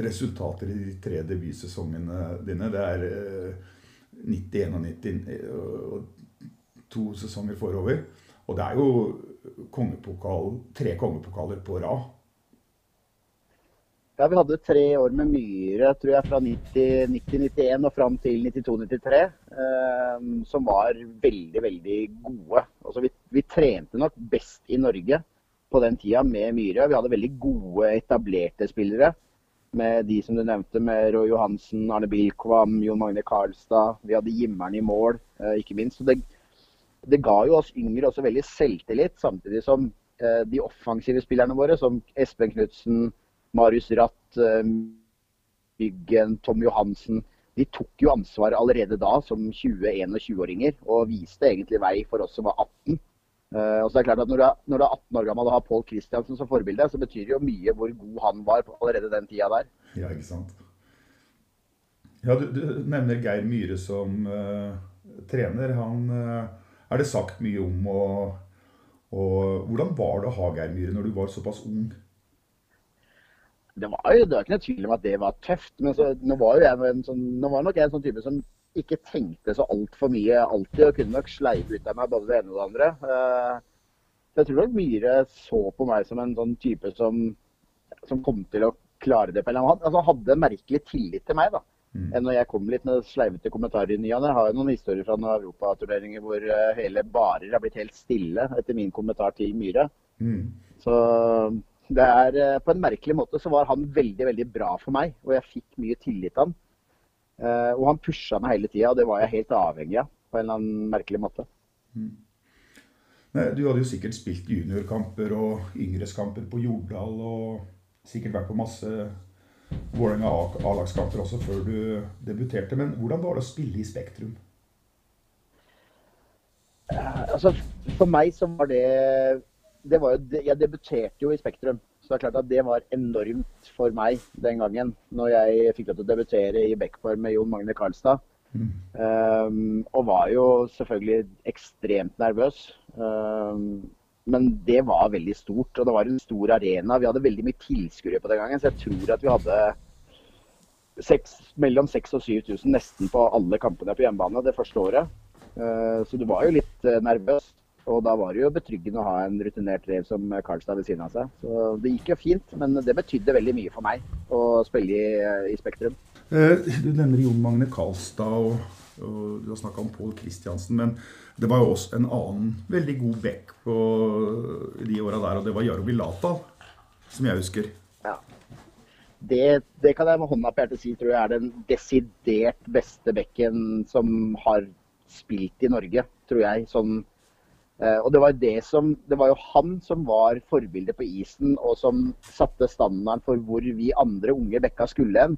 resultater i de tre debutsesongene dine. Det er 90, 91 og to sesonger forover. Og det er jo kongepokal, tre kongepokaler på rad. Ja, vi hadde tre år med Myhre, tror jeg, fra 90-91 og fram til 92-93, eh, som var veldig, veldig gode. Altså, vi, vi, trente nok best i Norge på den tida med Myhre. Vi hadde veldig gode, etablerte spillere. Med de som du nevnte, med Roy Johansen, Arne Bilkvam, Jon Magne Karlstad. Vi hadde Jimmeren i mål, eh, ikke minst. Så det, det ga jo oss yngre også veldig selvtillit, samtidig som eh, de offensive spillerne våre, som Espen Knutsen, Marius Ratt, eh, Byggen, Tom Johansen, de tok jo ansvar allerede da som 20-21-åringer og viste egentlig vei for oss som var 18. Uh, og så er det klart at Når du er, når du er 18 år gammel og har Pål Kristiansen som forbilde, så betyr det jo mye hvor god han var allerede den tida der. Ja, ikke sant. Ja, Du, du nevner Geir Myhre som uh, trener. Han uh, er det sagt mye om. Og, og hvordan var det å ha Geir Myhre når du var såpass ung? Det var jo det var ikke noe tvil om at det var tøft. Men så, nå, var jeg sånn, nå var nok jeg en sånn type som ikke tenkte så altfor mye alltid. Og kunne nok sleipe ut av meg både det ene og det andre. Eh, så jeg tror nok Myhre så på meg som en sånn type som, som kom til å klare det på en eller annen måte. Altså, hadde merkelig tillit til meg. da. Mm. Enn når jeg kom litt med sleivete kommentarer i ny Jeg har jo noen historier fra noen europaturneringer hvor uh, hele barer har blitt helt stille etter min kommentar til Myhre. Mm. Så det er uh, På en merkelig måte så var han veldig, veldig bra for meg, og jeg fikk mye tillit til han. Uh, og han pusha meg hele tida, og det var jeg helt avhengig av på en eller annen merkelig måte. Mm. Nei, du hadde jo sikkert spilt juniorkamper og yngreskamper på Jordal og sikkert vært på masse Vålerenga A-lagskamper også før du debuterte. Men hvordan var det å spille i Spektrum? Eh, altså, for meg så var det, det var jo, Jeg debuterte jo i Spektrum. Så det er klart at det var enormt for meg den gangen. Når jeg fikk lov til å debutere i backform med Jon Magne Karlstad. Mm. Um, og var jo selvfølgelig ekstremt nervøs. Um, men det var veldig stort, og det var en stor arena. Vi hadde veldig mye tilskuere på den gangen, så jeg tror at vi hadde 6, mellom 6000 og 7000 nesten på alle kampene på hjemmebane det første året. Eh, så du var jo litt eh, nervøs. Og da var det jo betryggende å ha en rutinert rev som Karlstad ved siden av seg. Så det gikk jo fint, men det betydde veldig mye for meg å spille i, i Spektrum. Eh, du nevner Jon Magne Karlstad og, og du har snakka om Pål Kristiansen. Men det var jo også en annen veldig god back på de åra der, og det var Jaro Vilata, som jeg husker. Ja. Det, det, kan jeg med hånda på hjertet si tror jeg er den desidert beste bekken som har spilt i Norge, tror jeg. Sånn, eh, og det var, det, som, det var jo han som var forbildet på isen, og som satte standarden for hvor vi andre unge bekka skulle hen.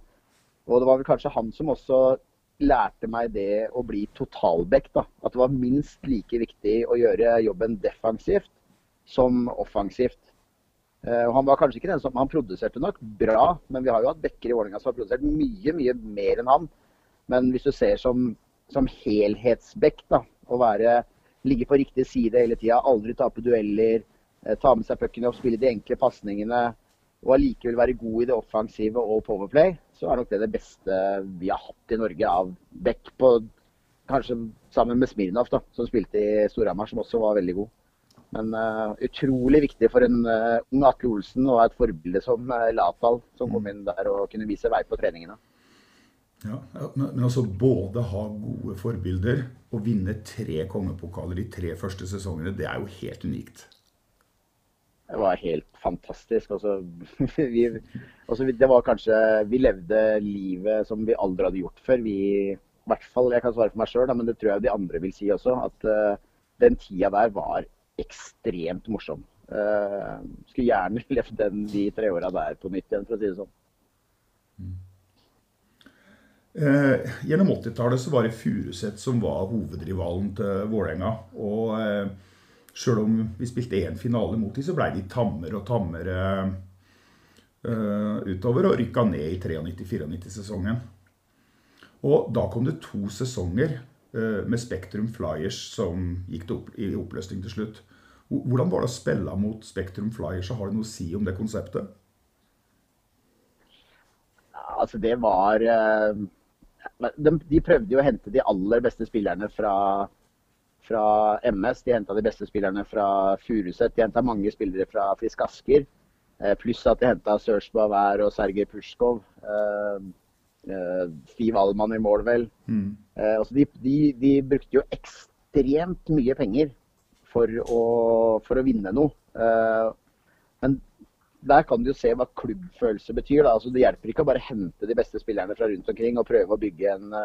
Og det var vel kanskje han som også lærte meg det å bli totalback. da. At det var minst like viktig å gjøre jobben defensivt som offensivt. Uh, og Han var kanskje ikke den som, han produserte nok bra, men vi har jo hatt backer i Vålerenga som har produsert mye mye mer enn han. Men hvis du ser som, som helhetsback, da, å være, ligge på riktig side hele tida, aldri tape dueller, eh, ta med seg pucken opp, spille de enkle pasningene og allikevel være god i det offensive og powerplay, så er nok det det beste vi har hatt i Norge av back på Kanskje sammen med Smirnov, da, som spilte i Storhamar, som også var veldig god. Men uh, utrolig viktig for en uh, ung Atle Olsen og et forbilde som uh, Latal, som kom inn der og kunne vise vei på treningene. Ja, men, men altså både ha gode forbilder og vinne tre kongepokaler de tre første sesongene, det er jo helt unikt. Det var helt fantastisk. Altså, (laughs) vi, altså, det var kanskje Vi levde livet som vi aldri hadde gjort før. Vi, I hvert fall jeg kan svare for meg sjøl, men det tror jeg de andre vil si også. At uh, den tida der var ekstremt morsom. Uh, skulle gjerne (laughs) levd den de tre åra der på nytt igjen, for å si det sånn. Mm. Eh, gjennom 80-tallet så var det Furuset som var hovedrivalen til Vålerenga. Og eh, sjøl om vi spilte én finale mot dem, så ble de tammere og tammere uh, utover og rykka ned i 93-94-sesongen. Og da kom det to sesonger uh, med Spektrum Flyers som gikk opp, i oppløsning til slutt. Hvordan var det å spille mot Spektrum Flyers, har det noe å si om det konseptet? Altså, det var uh, de, de, prøvde jo å hente de aller beste spillerne fra, fra MS. De henta de beste spillerne fra Furuset. De henta mange spillere fra Frisk Asker. Eh, pluss at de henta Serge Bavær og Sergej Pushkov. Eh, eh, Steve Allmann i mål, vel. Mm. Altså de, de, de, brukte jo ekstremt mye penger for å, for å vinne noe. Men der kan du jo se hva klubbfølelse betyr. Altså, det hjelper ikke å bare hente de beste spillerne fra rundt omkring og prøve å bygge en,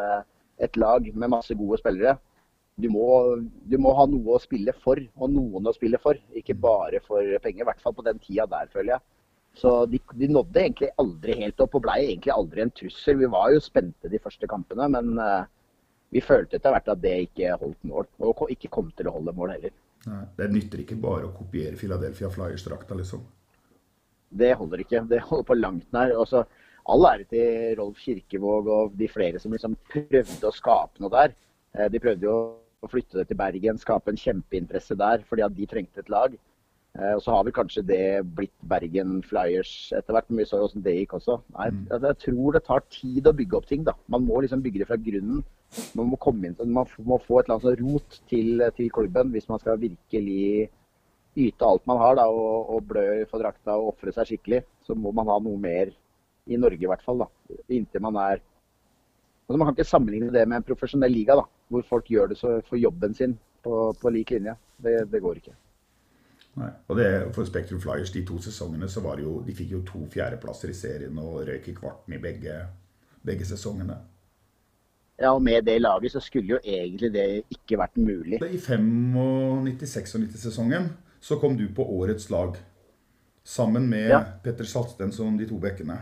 et lag med masse gode spillere. Du må, du må, ha noe å spille for, og noen å spille for. Ikke bare for penger. I hvert fall på den tida der, føler jeg. Så de, de nådde egentlig aldri helt opp og ble egentlig aldri en trussel. Vi var jo spente de første kampene, men uh, vi følte etter hvert at det ikke holdt mål. Og ikke kom til å holde mål heller. Nei, det nytter ikke bare å kopiere Philadelphia Flyers-drakta, liksom det holder ikke. Det holder på langt nær. Også, all ære til Rolf Kirkevåg og de flere som liksom prøvde å skape noe der. Eh, de prøvde jo å flytte det til Bergen, skape en kjempeinteresse der fordi at de trengte et lag. Eh, og så har vel kanskje det blitt Bergen Flyers etter hvert, men vi så jo hvordan det gikk også. Nei, mm. altså, jeg tror det tar tid å bygge opp ting. da. Man må liksom bygge det fra grunnen. Man må komme inn, man må få et eller annet rot til, til klubben hvis man skal virkelig yte alt man har da, og, og blø for drakta og ofre seg skikkelig, så må man ha noe mer i Norge i hvert fall. da, Inntil man er altså Man kan ikke sammenligne det med en profesjonell liga, da, hvor folk gjør det for jobben sin på, på lik linje. Det, det, går ikke. Nei, og det, For Spektrum Flyers de to sesongene så var det jo, de fikk jo to fjerdeplasser i serien og røyk i kvarten i begge, begge sesongene. Ja, og Med det laget så skulle jo egentlig det ikke vært mulig. I 95-96-sesongen så kom du på årets lag. Sammen med ja. Petter Saltstensson, de to bekkene.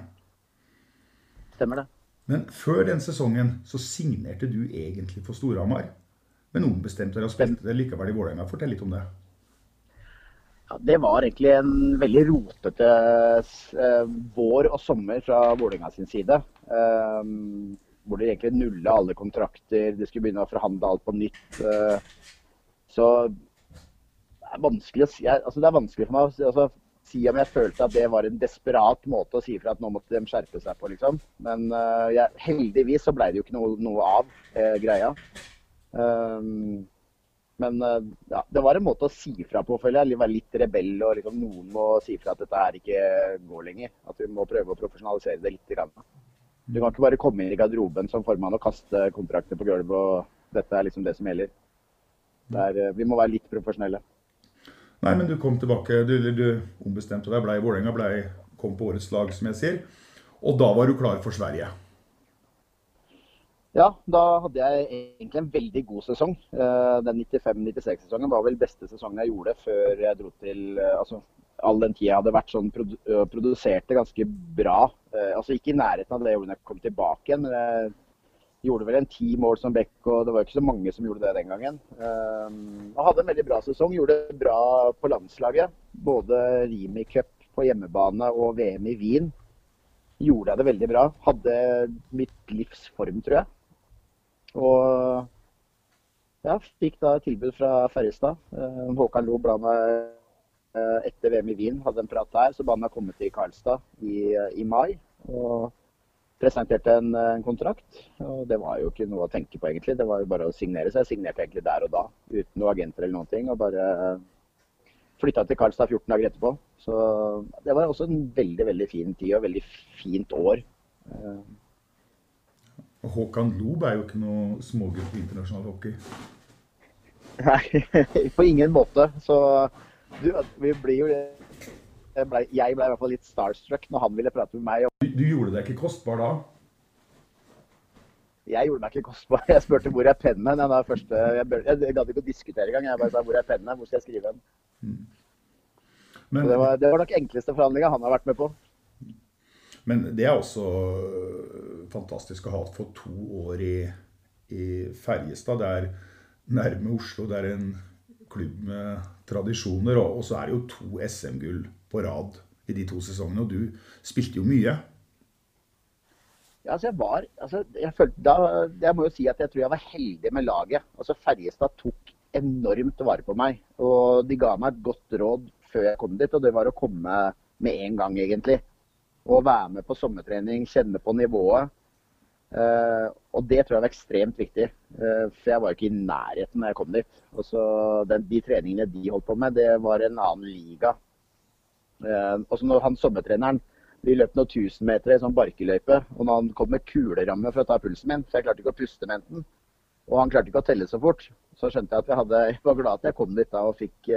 Stemmer det. Men før den sesongen så signerte du egentlig for Storhamar. Men ombestemte deg og spilte likevel i Vålerenga. Fortell litt om det. Ja, det var egentlig en veldig rotete eh, vår og sommer fra Vålerenga sin side. Eh, hvor de egentlig nulla alle kontrakter. De skulle begynne å forhandle alt på nytt. så så er vanskelig å si, altså det er vanskelig for meg å altså, si om jeg følte at det var en desperat måte å si fra at nå måtte de skjerpe seg på, liksom. Men uh, jeg, heldigvis så ble det jo ikke noe, noe av eh, greia. Um, men uh, ja, det var en måte å si fra på, føler jeg. Være litt rebell og liksom, noen må si fra at dette her ikke går lenger. At vi må prøve å profesjonalisere det litt. Grann. Du kan ikke bare komme inn i garderoben som formann og kaste kontrakter på gulvet og dette er liksom det som gjelder. Der, vi må være litt profesjonelle. Nei, men du kom tilbake, du, du ombestemte deg, blei i Vålerenga, kom på årets lag, som jeg sier. Og da var du klar for Sverige? Ja, da hadde jeg egentlig en veldig god sesong. Eh, den 95-96-sesongen var vel beste sesongen jeg gjorde før jeg dro til eh, altså, All den tida jeg hadde vært sånn eh, produserte ganske bra. Altså ikke i nærheten av det jeg kom tilbake igjen. men jeg Gjorde vel en ti mål som back, og det var ikke så mange som gjorde det den gangen. Um, og hadde en veldig bra sesong. Gjorde det bra på landslaget. Både Rimi Cup på hjemmebane og VM i Wien. Gjorde jeg det veldig bra. Hadde mitt livs form, tror jeg. Og ja, fikk da tilbud fra Ferjestad. Uh, Håkan Lo ble meg eh, etter VM i Wien, hadde en prat der. Så ba han meg komme til Karlstad i, i mai. Og presenterte en, en, kontrakt. Og det var jo ikke noe å tenke på, egentlig. Det var jo bare å signere. Så jeg signerte egentlig der og da, uten noen agenter eller noen ting. Og bare flytta til Karlstad 14 dager etterpå. Så det var også en veldig, veldig fin tid og veldig fint år. Håkan Lob er jo ikke noe smågutt i internasjonal hockey. Nei, (laughs) på ingen måte. Så du, vi blir jo jeg ble, jeg ble i hvert fall litt starstruck når han ville prate med meg. Du, du gjorde deg ikke kostbar da? Jeg gjorde meg ikke kostbar. (laughs) Jeg spurte hvor er pennen hen. Jeg, jeg, jeg gadd ikke å diskutere engang. Jeg bare sa hvor er pennen hen, hvor skal jeg skrive den? Mm. Men, det, var, det, var, nok enkleste forhandlinga han har vært med på. Men det er også øh, fantastisk å ha for to år i, i Ferjestad. Det er nærme Oslo. Det er en klubb med tradisjoner. Og, så er det jo to SM-gull på rad i de to sesongene. Og du spilte jo mye. Ja, altså jeg var altså jeg, følte, da, jeg må jo si at jeg tror jeg var heldig med laget. Altså Ferjestad tok enormt vare på meg. Og de ga meg et godt råd før jeg kom dit, og det var å komme med en gang, egentlig. Og være med på sommertrening, kjenne på nivået. Uh, og det tror jeg var ekstremt viktig, uh, for jeg var ikke i nærheten når jeg kom dit. Og så den, De treningene de holdt på med, det var en annen liga. Uh, og så når han sommertreneren Vi løp noen tusenmeter i sånn barkeløype, og når han kom med kuleramme for å ta pulsen min, for jeg klarte ikke å puste med den, og han klarte ikke å telle så fort, så skjønte jeg at jeg, hadde, jeg var glad at jeg kom dit da og fikk,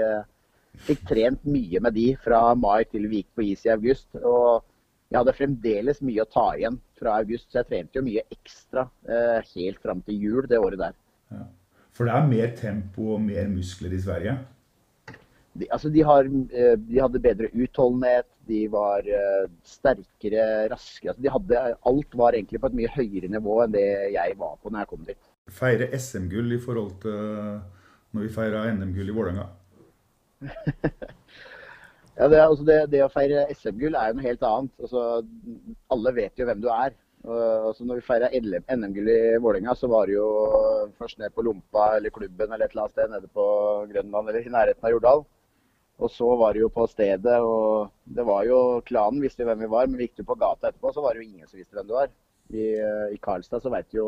fikk trent mye med de fra mai til vi gikk på is i august. og jeg hadde fremdeles mye å ta igjen fra august, så jeg trente jo mye ekstra eh, helt fram til jul det året der. Ja. For det er mer tempo og mer muskler i Sverige? De, altså de, har, eh, de, hadde bedre utholdenhet, de var eh, sterkere, raskere. Altså de hadde, alt var egentlig på et mye høyere nivå enn det jeg var på når jeg kom dit. Feire SM-gull i forhold til når vi feira NM-gull i Vålerenga? (laughs) Ja, det, altså det, det, å feire SM-gull er jo noe helt annet. Altså, alle vet jo hvem du er. Altså, når vi feira NM-gull i Vålerenga, så var det jo først ned på Lompa eller klubben eller et eller annet sted nede på Grønland eller i nærheten av Jordal. Og så var det jo på stedet, og det var jo klanen visste jo hvem vi var, men vi gikk jo på gata etterpå, så var det jo ingen som visste hvem du var. I, i Karlstad så veit jo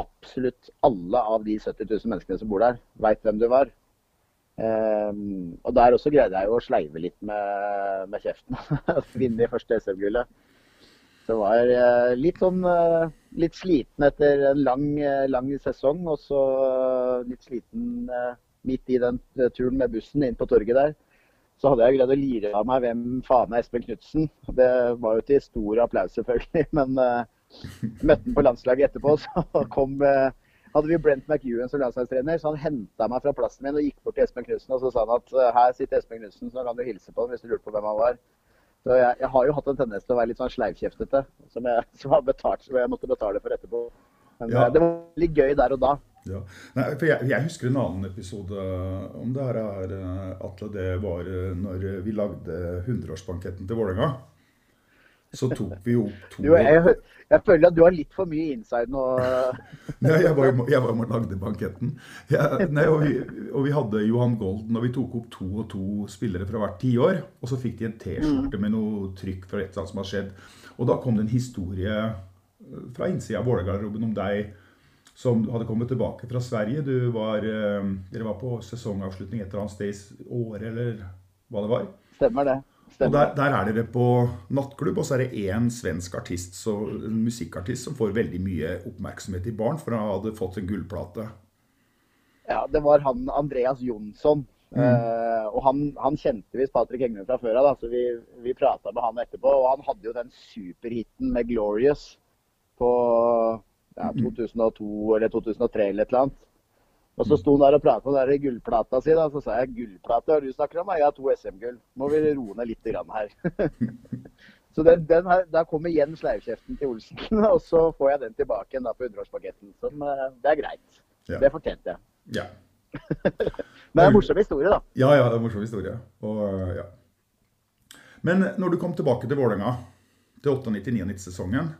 absolutt alle av de 70 000 menneskene som bor der, veit hvem du var. Um, og der også greide jeg jo å sleive litt med, med kjeften. (laughs) Vinne i første SM-gullet. Så det var uh, litt sånn uh, litt sliten etter en lang, uh, lang sesong. Og så litt sliten midt i den turen med bussen inn på torget der. Så hadde jeg greid å lire av meg hvem faen er Espen Knutsen. Det var jo til stor applaus, selvfølgelig. (laughs) Men møtte han på landslaget etterpå, (laughs) så kom hadde vi Brent McEwan som landslagstrener, så han henta meg fra plassen min og gikk bort til Espen Knutsen og så sa han at eh, her sitter Espen Knutsen, så kan du hilse på ham hvis du lurte på hvem han var. Så jeg, jeg, har jo hatt en tendens til å være litt sånn sleivkjeftete, som jeg, (laughs) som betalt, som jeg måtte betale for etterpå. Men ja. Eh, det var litt gøy der og da. Ja. Nei, for jeg, jeg, husker en annen episode om det her, eh, Atle. Det var når vi lagde 100-årsbanketten til Vålerenga. Så tok vi opp (laughs) to du, jeg, jeg, føler at du har litt for mye inside nå. (laughs) nei, jeg var jo med og lagde banketten. Jeg, nei, og, vi, og, vi, hadde Johan Golden, og vi tok opp to og to spillere fra hvert tiår. Og så fikk de en T-skjorte mm. med noe trykk fra et eller annet som har skjedd. Og da kom det en historie eh, fra innsida av Vålerenga-garderoben om deg som hadde kommet tilbake fra Sverige. Du var, eh, dere var på sesongavslutning et eller annet sted i året, eller hva det var? Stemmer det. Stemmer. Og der, der, er dere på nattklubb, og så er det én svensk artist, så, en musikkartist som får veldig mye oppmerksomhet i baren, for han hadde fått en gullplate. Ja, det var han Andreas Jonsson. Mm. Uh, og han, han, kjente visst Patrick Hegnen fra før av, så vi, vi prata med han etterpå. Og han hadde jo den superhiten med 'Glorious' på ja, 2002 eller 2003 eller et eller annet. Og så sto han der og pratet om den gullplata si. da, Så sa jeg gullplate, hva du snakker om? Jeg har to SM-gull. Må vi roe ned litt grann her. (laughs) så den, den her, Der kommer igjen sleivkjeften til Olsen. (laughs) Og så får jeg den tilbake igjen da på underholdspaketten. Som eh, det er greit. Ja. Det fortjente jeg. Ja. (laughs) Men det er en morsom historie, da. Ja, ja, det er en morsom historie. Og, ja. Men når du kom tilbake til Vålerenga til 98-99-sesongen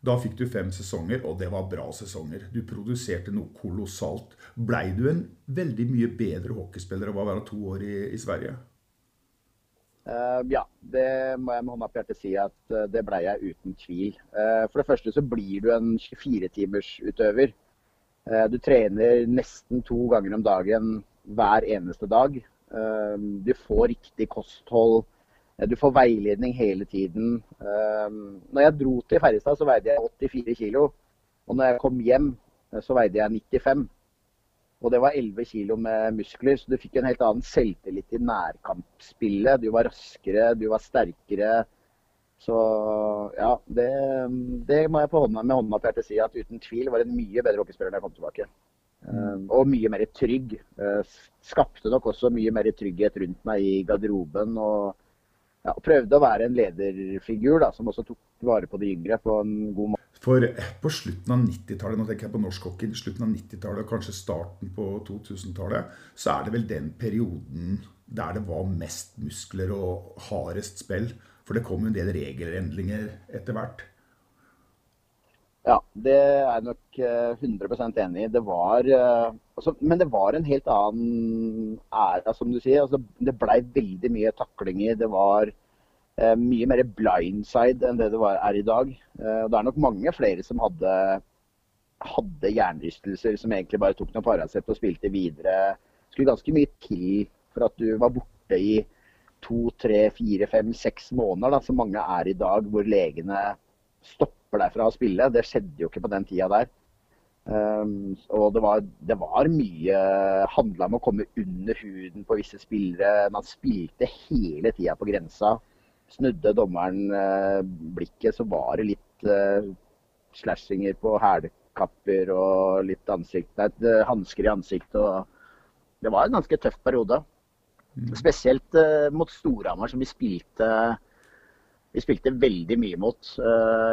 da fikk du fem sesonger, og det var bra sesonger. Du produserte noe kolossalt. Blei du en veldig mye bedre hockeyspiller av å være to år i, i Sverige? Uh, ja, det må jeg med hånda på hjertet si at uh, det ble jeg uten tvil. Uh, for det første så blir du en 24-timersutøver. Uh, du trener nesten to ganger om dagen hver eneste dag. du får riktig kosthold. Du får veiledning hele tiden. når jeg dro til Ferjestad, så veide jeg 84 kg. Og når jeg kom hjem, så veide jeg 95. Og det var 11 kg med muskler, så du fikk en helt annen selvtillit i nærkampspillet. Du var raskere, du var sterkere. Så ja, det, det må jeg på hånda, med hånda på hjertet si at uten tvil var en mye bedre hockeyspiller da jeg kom tilbake. Um, og mye mer trygg. Skapte nok også mye mer trygghet rundt meg i garderoben. Og ja, prøvde å være en lederfigur da, som også tok vare på de yngre på en god måte. For på slutten av 90-tallet, nå tenker jeg på norsk hockey, slutten av 90-tallet og kanskje starten på 2000-tallet, så er det vel den perioden der det var mest muskler og hardest spill. For det kom jo en del regelendringer etter hvert. Ja, det er jeg nok 100 eh, enig i. Det var eh, altså, Men det var en helt annen æra, som du sier. Altså, det blei veldig mye taklinger. Det var Eh, mye mer blindside enn det det var, er i dag. Eh, det er nok mange flere som hadde, hadde hjernerystelser, som egentlig bare tok noen Paracet og spilte videre. Det skulle ganske mye til for at du var borte i to, tre, fire, fem, seks måneder, da, som mange er i dag, hvor legene stopper deg fra å spille. Det skjedde jo ikke på den tida der. Um, og det var, det var mye handla om å komme under huden på visse spillere. Man spilte hele tida på grensa snudde dommeren uh, blikket, så var det litt uh, slashinger på hælkapper og litt ansikt, nei, hansker i ansiktet. og Det var en ganske tøff periode. Mm. Spesielt mot Storhamar, som vi spilte, vi spilte veldig mye mot.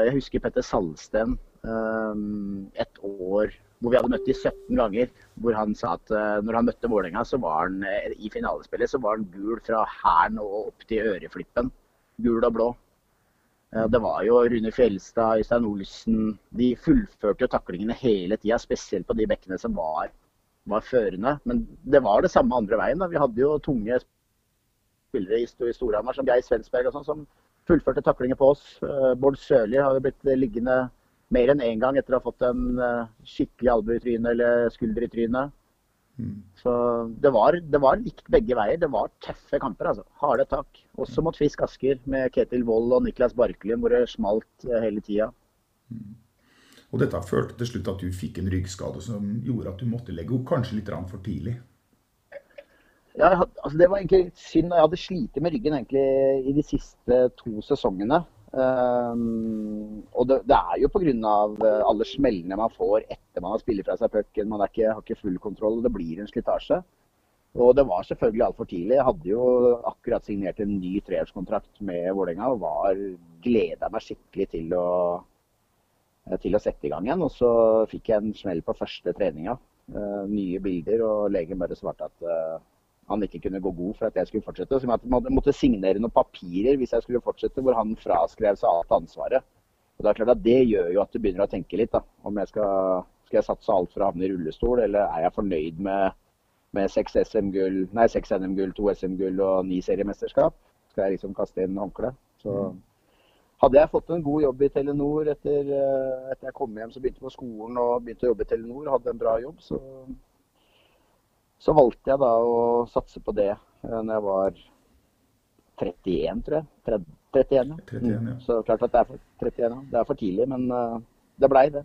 jeg husker Petter Salsten et år hvor vi hadde møtt de 17 ganger. Hvor han sa at når han møtte Vålerenga, han i finalespillet så var han gul fra hælen og opp til øreflippen gul og blå. Eh, det var jo Rune Fjelstad, Øystein Olsen. De fullførte jo taklingene hele tida, spesielt på de bekkene som var, var, førende. Men det var det samme andre veien. da. Vi hadde jo tunge spillere i Storhamar, som Geir Svensberg og sånn, som fullførte taklinger på oss. Eh, Bård Sørli har jo blitt liggende mer enn én en gang etter å ha fått en eh, skikkelig albue i trynet eller skulder i trynet. Så det var, det var, likt begge veier. Det var tøffe kamper. altså. Harde tak. Også mot Fisk Asker med Ketil Wold og Niklas Barklund hvor det smalt eh, hele tida. Mm. Og dette førte til slutt at du fikk en ryggskade som gjorde at du måtte legge opp kanskje litt for tidlig? Ja, altså Det var egentlig synd. Jeg hadde slitt med ryggen egentlig i de siste to sesongene. Um, og det, det, er jo pga. Eh, alle smellene man får etter man har spilt fra seg pucken. Man ikke, har ikke full kontroll, og det blir en slitasje. Og det var selvfølgelig altfor tidlig. Jeg hadde jo akkurat signert en ny treårskontrakt med Vålerenga og var gleda meg skikkelig til å, til å sette i gang igjen. Og så fikk jeg en smell på første treninga. Uh, nye bilder, og legen bare svarte at uh, han ikke kunne gå god for at jeg skulle fortsette. Så jeg måtte signere noen papirer hvis jeg skulle fortsette, hvor han fraskrev seg alt ansvaret. Og Det er klart at det gjør jo at du begynner å tenke litt. da, Om jeg skal, skal jeg satse alt for å havne i rullestol, eller er jeg fornøyd med, med 6 SM-gull, nei, 6 NM-gull, 2 SM-gull og 9 seriemesterskap? Skal jeg liksom kaste inn håndkleet? Så mm. hadde jeg fått en god jobb i Telenor etter, eh, etter jeg kom hjem, så begynte på skolen og begynte å jobbe i Telenor, hadde en bra jobb, så så valgte jeg da å satse på det eh, når jeg var 31, tror jeg. 30, 31, ja. 31, ja. Så klart at det er for, 31, ja. det er for tidlig, men uh, det blei det.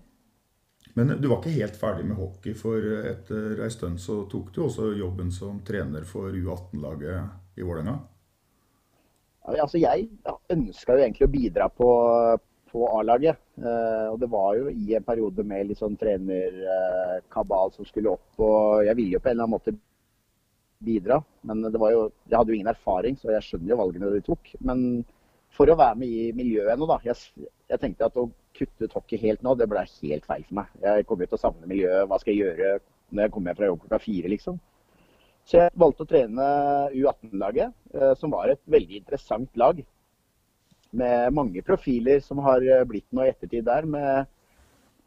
Men du var ikke helt ferdig med hockey, for etter ei stund så tok du også jobben som trener for U18-laget i Vålerenga? Altså, jeg ønska jo egentlig å bidra på, på A-laget. Eh, og det var jo i en periode med litt sånn trenerkabal som skulle opp. Og jeg ville jo på en eller annen måte bidra. Men det var jo, jeg hadde jo ingen erfaring, så jeg skjønner jo valgene de tok. Men for å være med i miljøet ennå, da. Jeg, jeg, tenkte at å kutte ut hockey helt nå, det ble helt feil for meg. Jeg kommer jo til å savne miljøet. Hva skal jeg gjøre når jeg kommer fra jobb klokka fire, liksom. Så jeg valgte å trene U18-laget, eh, som var et veldig interessant lag med mange profiler som har eh, blitt noe i ettertid der. Med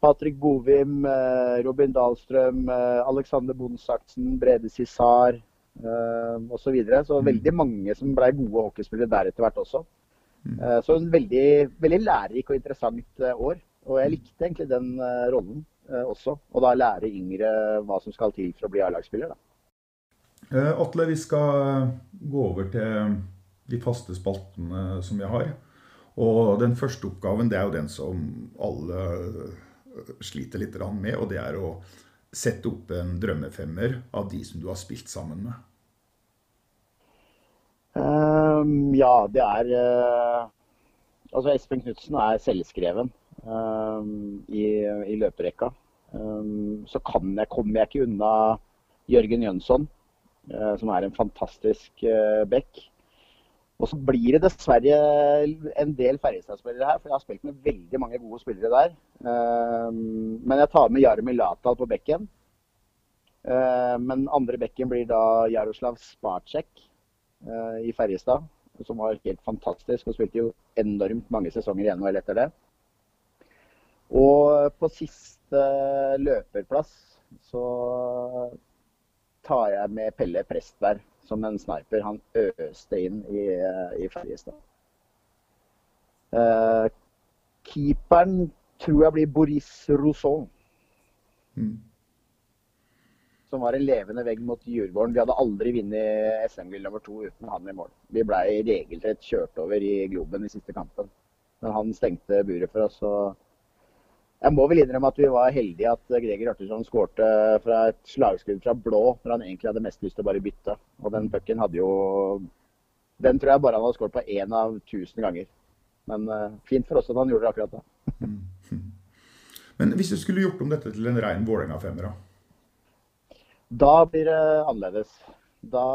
Patrick Bovim, eh, Robin Dahlstrøm, eh, Alexander Bonsaksen, Brede Cissar. osv. Så, videre. så veldig mange som ble gode hockeyspillere der etter hvert også. Uh, så en veldig, veldig lærerik og interessant år. Og jeg likte egentlig den rollen også. Og da lære yngre hva som skal til for å bli A-lagsspiller. Atle, vi skal gå over til de faste spaltene som vi har. Og den første oppgaven det er jo den som alle sliter litt med, og det er å sette opp en drømmefemmer av de som du har spilt sammen med. Um, ja, det er uh, Altså, Espen Knutsen er selvskreven um, i, i, løperekka. Um, så kan jeg, kommer jeg ikke unna Jørgen Jønsson, uh, som er en fantastisk uh, back. Og så blir det dessverre en del Ferjestad-spillere her, for jeg har spilt med veldig mange gode spillere der. Ehm, men jeg tar med Jaromir Latal på bekken. Ehm, men andre bekken blir da Jaroslav Spacek eh, i Ferjestad, som var helt fantastisk og spilte jo enormt mange sesonger i NHL etter det. Og på siste løperplass så tar jeg med Pelle Prestberg som en sniper. Han øste inn i, i Ferjestad. Uh, keeperen tror jeg blir Boris Rousseau. Mm. Som var en levende vegg mot Djurgården. Vi hadde aldri vunnet SM-gull nummer to uten han i mål. Vi ble regelrett kjørt over i Globen i siste kampen. Men han stengte buret for oss. og jeg må vel innrømme at vi var heldige at Greger Artursson skårte fra et slagskudd fra blå, når han egentlig hadde mest lyst til å bare bytte. Og den pucken hadde jo Den tror jeg bare han hadde skåret på én av tusen ganger. Men uh, fint for oss at han gjorde det akkurat da. (laughs) Men hvis du skulle gjort om dette til en rein Vålerenga-femmer, da? Da blir det annerledes. Da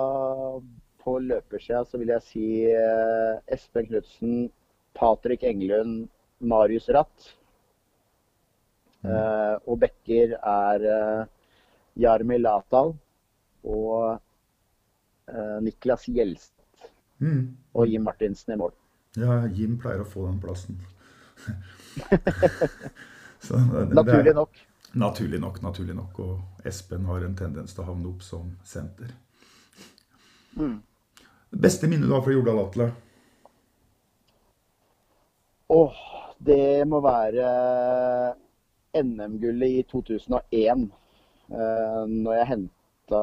på løpersida så vil jeg si uh, Espen Knutsen, Patrick Englund, Marius Ratt. Uh, og backer er uh, Jarmi Latal og uh, Niklas Gjelst. Mm. Og Jim Martinsen i mål. Ja, Jim pleier å få den plassen. (laughs) Så, det, naturlig nok. Naturlig nok, naturlig nok. Og Espen har en tendens til å havne opp som senter. Mm. Beste minne du har fra Jordal Atle? Åh, oh, det må være NM-gullet i 2001, eh, når jeg henta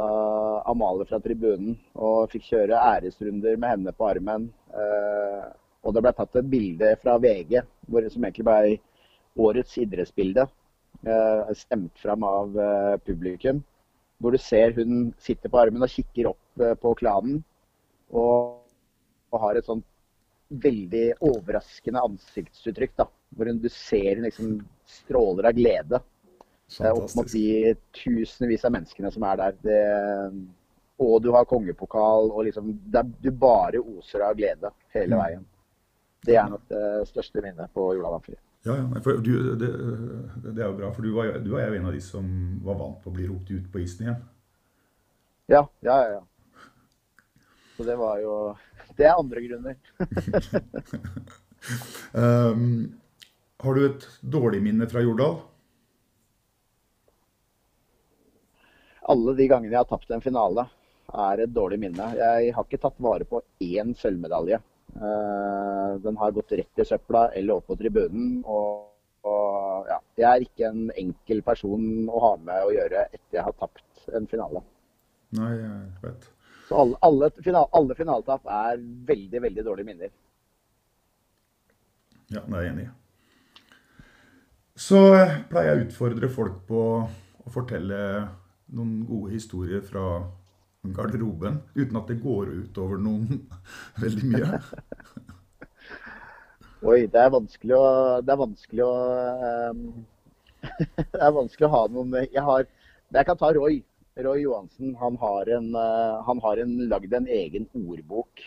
Amalie fra tribunen og fikk kjøre æresrunder med henne på armen. Eh, og det ble tatt et bilde fra VG hvor, som egentlig ble årets idrettsbilde. Eh, stemt fram av publikum. Hvor du ser hun sitter på armen og kikker opp på klanen. Og, og har et sånt veldig overraskende ansiktsuttrykk. da, Hvor du ser liksom stråler av glede. Opp mot de tusenvis av menneskene som er der. Det, og du har kongepokal, og liksom det, Du bare oser av glede hele mm. veien. Det er nok det største minnet på Jordal Amfi. Ja, ja, for du, det, det, er jo bra, for du var, du var jo en av de som var vant på å bli ropt ut på isen igjen. Ja, ja, ja. Så det var jo Det er andre grunner. (laughs) (laughs) um, har du et dårlig minne fra Jordal? Alle de gangene jeg har tapt en finale, er et dårlig minne. Jeg har ikke tatt vare på én sølvmedalje. Uh, den har gått rett i søpla eller opp på tribunen. Og, og ja, jeg er ikke en enkel person å ha med å gjøre etter jeg har tapt en finale. Nei, jeg vet. Så alle, alle, final, alle finaletap er veldig, veldig dårlige minner. Ja, det er jeg enig i. Så pleier jeg å utfordre folk på å fortelle noen gode historier fra garderoben, uten at det går utover noen (laughs) veldig mye. (laughs) Oi, det er vanskelig å Det er vanskelig å um, (laughs) Det er vanskelig å ha noen Jeg har Jeg kan ta Roy. Roy Johansen han har, en, uh, han har en, lagd en egen ordbok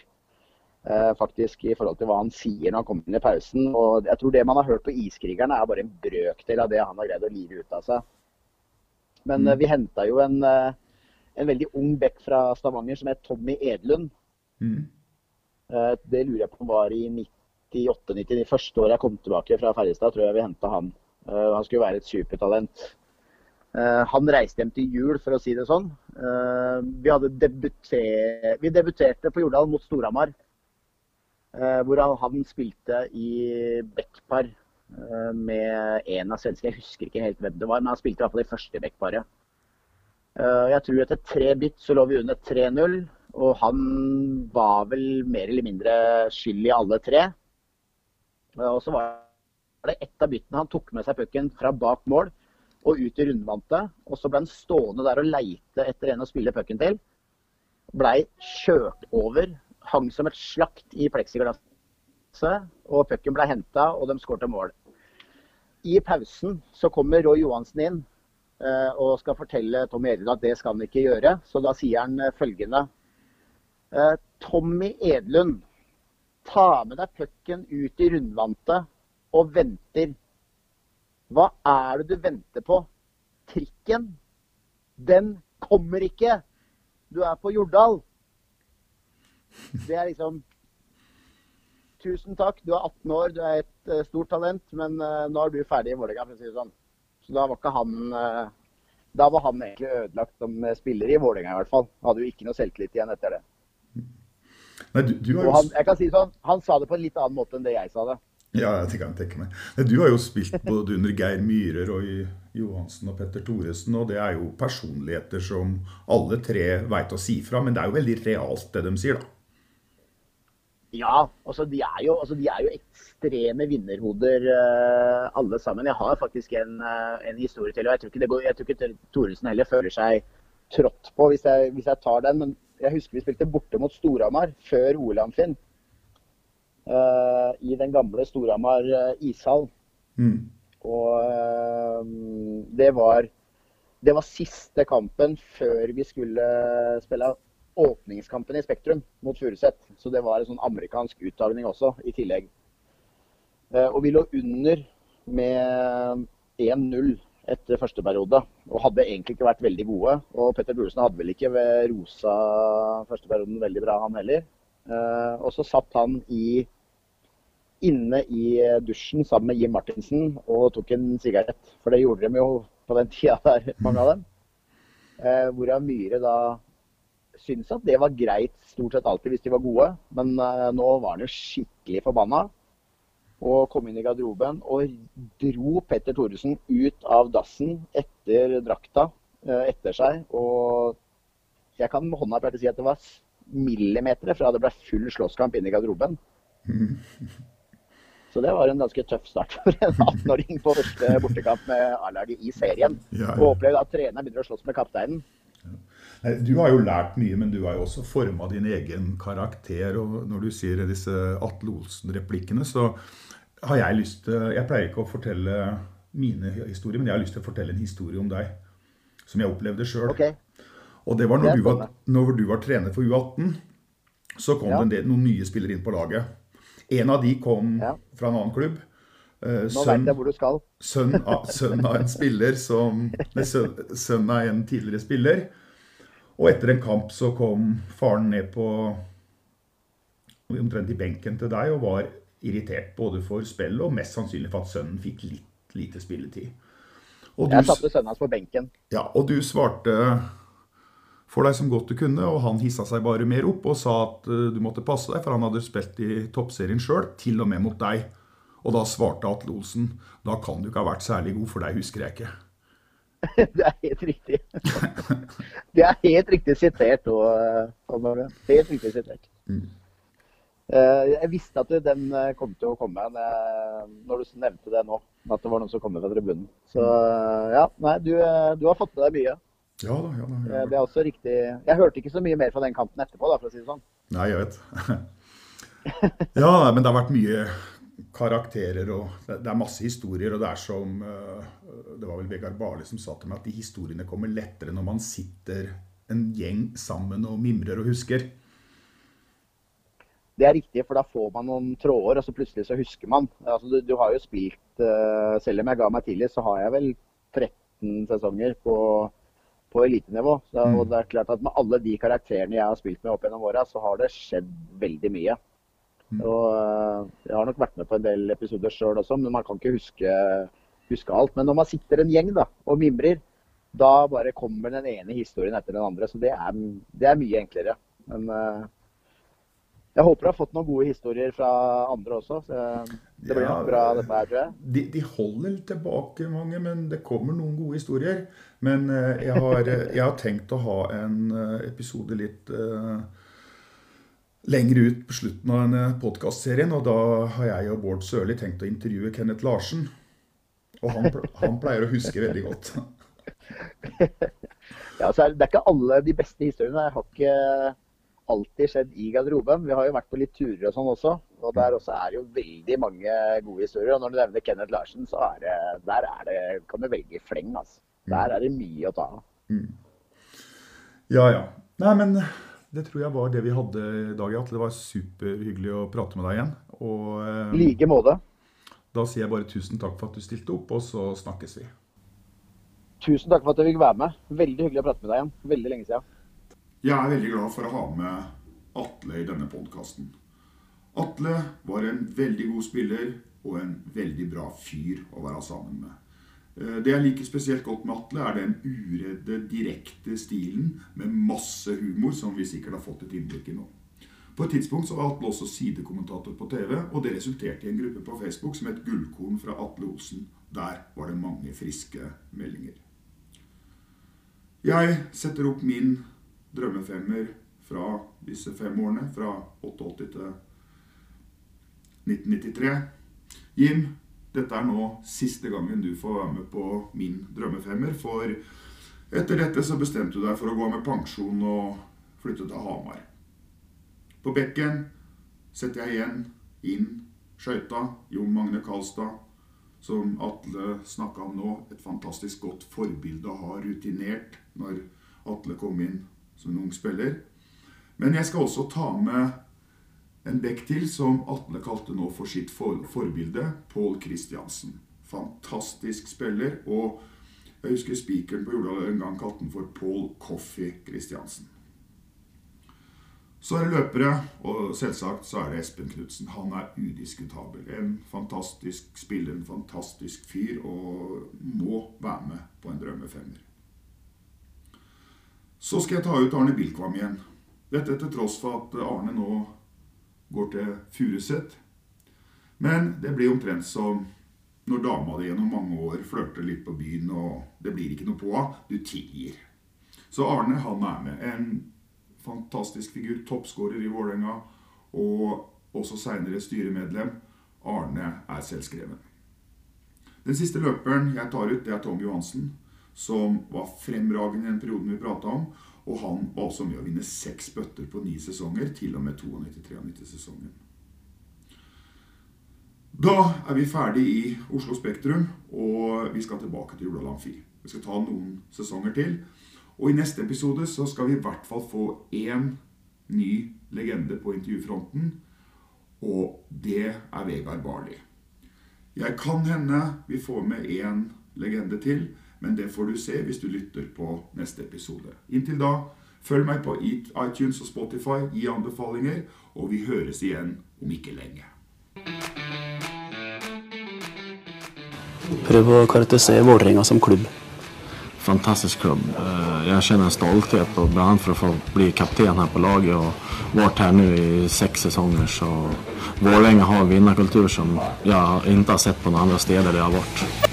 faktisk i forhold til hva han sier når han kommer inn i pausen. Og jeg tror det man har hørt på Iskrigerne er bare en brøkdel av det han har greid å lire ut av seg. Men mm. vi henta jo en, eh, en, veldig ung bekk fra Stavanger som het Tommy Edlund. Mm. Det lurer jeg på om var i 98-99. Første året jeg kom tilbake fra Ferjestad, tror jeg vi henta han. Han skulle være et supertalent. Eh, han reiste hjem til jul, for å si det sånn. Eh, vi, hadde debuter vi debuterte på Jordal mot Storhamar. Eh, hvor han, spilte i backpar eh, med en av svenskene. Jeg husker ikke helt hvem det var, men han spilte i hvert fall i første backparet. Eh, jeg tror etter tre bit så lå vi under 3-0. Og han var vel mer eller mindre skyld i alle tre. Og så var det ett av byttene han tok med seg pucken fra bak mål og ut i rundvante. Og så ble han stående der og leite etter en å spille pucken til. Blei kjørt over, hang som et slakt i pleksiglasset. Og pucken ble henta, og de skårte mål. I pausen så kommer Roy Johansen inn eh, og skal fortelle Tommy Edlund at det skal han ikke gjøre. Så da sier han eh, følgende. Eh, Tommy Edlund, ta med deg pucken ut i rundvante og venter. Hva er det du venter på? Trikken? Den kommer ikke! Du er på Jordal. Det er liksom Tusen takk, du er 18 år, du er et uh, stort talent, men uh, nå er du ferdig i Vålerenga, for å si det sånn. Så da var ikke han uh, Da var han egentlig ødelagt som spiller i Vålerenga, i hvert fall. Hadde jo ikke noe selvtillit igjen etter det. Nei, du, du har jo han, jeg kan si sånn, han sa det på en litt annen måte enn det jeg sa det. Ja, jeg kan tenke meg. Du har jo spilt både under Geir Myhre, Roy Johansen og Petter Thoresen, og det er jo personligheter som alle tre veit å si fra, men det er jo veldig realt det de sier, da. Ja, altså de er jo, altså de er jo ekstreme vinnerhoder eh, alle sammen. Jeg har faktisk en, eh, en historie til. og Jeg tror ikke, det går, jeg tror ikke Thoresen heller føler seg trådt på hvis jeg, hvis jeg tar den. Men jeg husker vi spilte borte mot Storhamar før OL, Finn. Uh, I den gamle Storhamar eh, ishall. Mm. Og uh, det var det var siste kampen før vi skulle spille åpningskampen i Spektrum mot Furuset. Så det var en sånn amerikansk uttagning også, i tillegg. Eh, Og vi lå under med 1-0 etter første periode, og hadde egentlig ikke vært veldig gode. Og Petter Burlesen hadde vel ikke rosa første perioden veldig bra, han heller. Eh, Og så satt han i inne i dusjen sammen med Jim Martinsen og tok en sigarett. For det gjorde de jo på den tida der, mange av dem. Eh, hvorav Myhre da syntes at det var greit stort sett alltid hvis de var gode. Men eh, nå var han jo skikkelig forbanna. Og kom inn i garderoben og dro Petter Thoresen ut av dassen etter drakta eh, etter seg. Og jeg kan med hånda på hjertet si at det var millimeter fra det ble full slåsskamp inne i garderoben. (laughs) Så det var en ganske tøff start for en 18-åring på første bortekamp med A-laget i serien. Og opplevde at treneren begynner å slåss med kapteinen. Du har jo lært mye, men du har jo også forma din egen karakter. Og når du sier disse Atle Olsen-replikkene, så har jeg lyst til Jeg pleier ikke å fortelle mine historier, men jeg har lyst til å fortelle en historie om deg. Som jeg opplevde sjøl. Og det var når du var, når du var trener for U18, så kom Ja. det en del, noen nye spillere inn på laget. En av de kom fra en annen klubb. Eh, Nå vet jeg hvor du skal. sønn av, sønn av en spiller som (laughs) sønn, sønn av en tidligere spiller. Og etter en kamp så kom faren ned på omtrent i benken til deg og var irritert både for spillet og mest sannsynlig for at sønnen fikk litt lite spilletid. Og du, Jeg satte sønnen hans på benken. ja, og du svarte for deg som godt du kunne, og han hissa seg bare mer opp og sa at eh, du måtte passe deg, for han hadde spilt i toppserien sjøl, til og med mot deg. Og da svarte Atle Olsen da kan du ikke ha vært særlig god, for deg husker jeg ikke. (laughs) Det er helt riktig. Det er helt riktig sitert. Helt riktig sitert. Eh, Jeg visste at den eh, kom til å komme eh, når du nevnte det nå. At det var noen som kom fra tribunen. Så ja, nei, du, du har fått med deg mye. Ja da, ja da. Ja. da. Det er også riktig. Jeg hørte ikke så mye mer fra den kanten etterpå, da, for å si det sånn. Nei, jeg vet. (laughs) ja, men det har vært mye karakterer, og det er masse historier. Og det er som eh, Det var vel Vegard Barli som sa til meg at de historiene kommer lettere når man sitter en gjeng sammen og mimrer og husker. Det er riktig, for da får man noen tråder, og så plutselig så husker man. Altså, du, du har jo spilt eh, Selv om jeg ga meg tidlig, så har jeg vel 13 sesonger på, på elitenivå. Så, Mm. Og det er klart at med alle de karakterene jeg har spilt med opp gjennom åra, så har det skjedd veldig mye. Mm. Og eh, jeg har nok vært med på en del episoder sjøl også, men man kan ikke huske, huske alt. Men når man sitter en gjeng da, og mimrer, Da bare kommer den ene historien etter den andre. Så det er, det er mye enklere. Men uh, jeg håper du har fått noen gode historier fra andre også. Så det blir Ja, nok bra dette her, tror jeg. De, de holder tilbake mange, men det kommer noen gode historier. Men eh, jeg, har, eh, jeg har tenkt å ha en eh, episode litt eh, lenger ut på slutten av denne podkastserien. Og da har jeg og Bård Sørli tenkt å intervjue Kenneth Larsen. Og han, (laughs) han pleier å huske veldig godt. (laughs) Ja, så er, det er ikke alle de beste historiene. Jeg har ikke alltid skjedd i garderoben. Vi har jo vært på litt turer og sånn også. Og der også er det jo veldig mange gode historier. Og når du nevner Kenneth Larsen, så er det, der er det, kan du velge fleng. Altså. Der er det mye å ta av. Mm. Ja, ja. Nei, men det tror jeg var det vi hadde i dag, Atle. Det var superhyggelig å prate med deg igjen. Og eh, I like måte. da sier jeg bare tusen takk for at du stilte opp, og så snakkes vi. Tusen takk for at jeg fikk være med. Veldig hyggelig å prate med deg igjen. Veldig lenge siden. Jeg er veldig glad for å ha med Atle i denne podkasten. Atle var en veldig god spiller og en veldig bra fyr å være sammen med. Eh, Det jeg liker spesielt godt med Atle, er den uredde, direkte stilen med masse humor som vi sikkert har fått et innblikk i nå. På et tidspunkt så var Atle også sidekommentator på TV, og det resulterte i en gruppe på Facebook som het Gullkorn fra Atle Olsen. Der var det mange friske meldinger. Jeg setter opp min drømmefemmer fra disse fem årene, fra 88 til 1993. Jim, dette er nå siste gangen du får være med på min drømmefemmer, for etter dette så bestemte du deg for å gå med pensjon og flytte til Hamar. På bekken setter jeg igjen inn skøyta Jon Magne Karlstad, som Atle snakka om nå. Et fantastisk godt forbilde å ha rutinert når Atle kom inn som en ung spiller. Men jeg skal også ta med en bekk til som Atle kalte nå for sitt for forbilde, Pål Kristiansen. Fantastisk spiller, og jeg husker spikeren på Jordal en gang kalte han for Pål Coffee Kristiansen. Så er det løpere, og selvsagt så er det Espen Knutsen. Han er udiskutabel. En fantastisk spiller, en fantastisk fyr, og må være med på en drømmefemmer. Så skal jeg ta ut Arne Bilkvam igjen. Dette til tross for at Arne nå går til Furuset. Men det blir omtrent som når dama di gjennom mange år flørter litt på byen, og det blir ikke noe på henne. Du tilgir. Så Arne, han er med. En fantastisk figur. Toppskårer i Vålerenga. Og også seinere styremedlem. Arne er selvskreven. Den siste løperen jeg tar ut, det er Tom Johansen. Som var fremragende i den perioden vi prata om. Og han var også med å vinne seks bøtter på ni sesonger, til og med 92-93-sesongen. Da er vi ferdig i Oslo Spektrum, og vi skal tilbake til Jordal Amfi. Vi skal ta noen sesonger til. Og i neste episode så skal vi i hvert fall få én ny legende på intervjufronten. Og det er Vegard Barli. Jeg kan hende vi får med én legende til, men det får du se hvis du lytter på neste episode. Inntil da, følg meg på iTunes og Spotify, gi anbefalinger, og vi høres igjen om ikke lenge. Prøv å karakterisere Vålerenga som klubb. Fantastisk klubb. Eh, Jeg kjenner en stolthet og brann for å att få bli kapten her på laget og vært her nå i seks sesonger. så Vålerenga har en vinnarkultur som jeg ikke har sett på noen andre steder det har varit.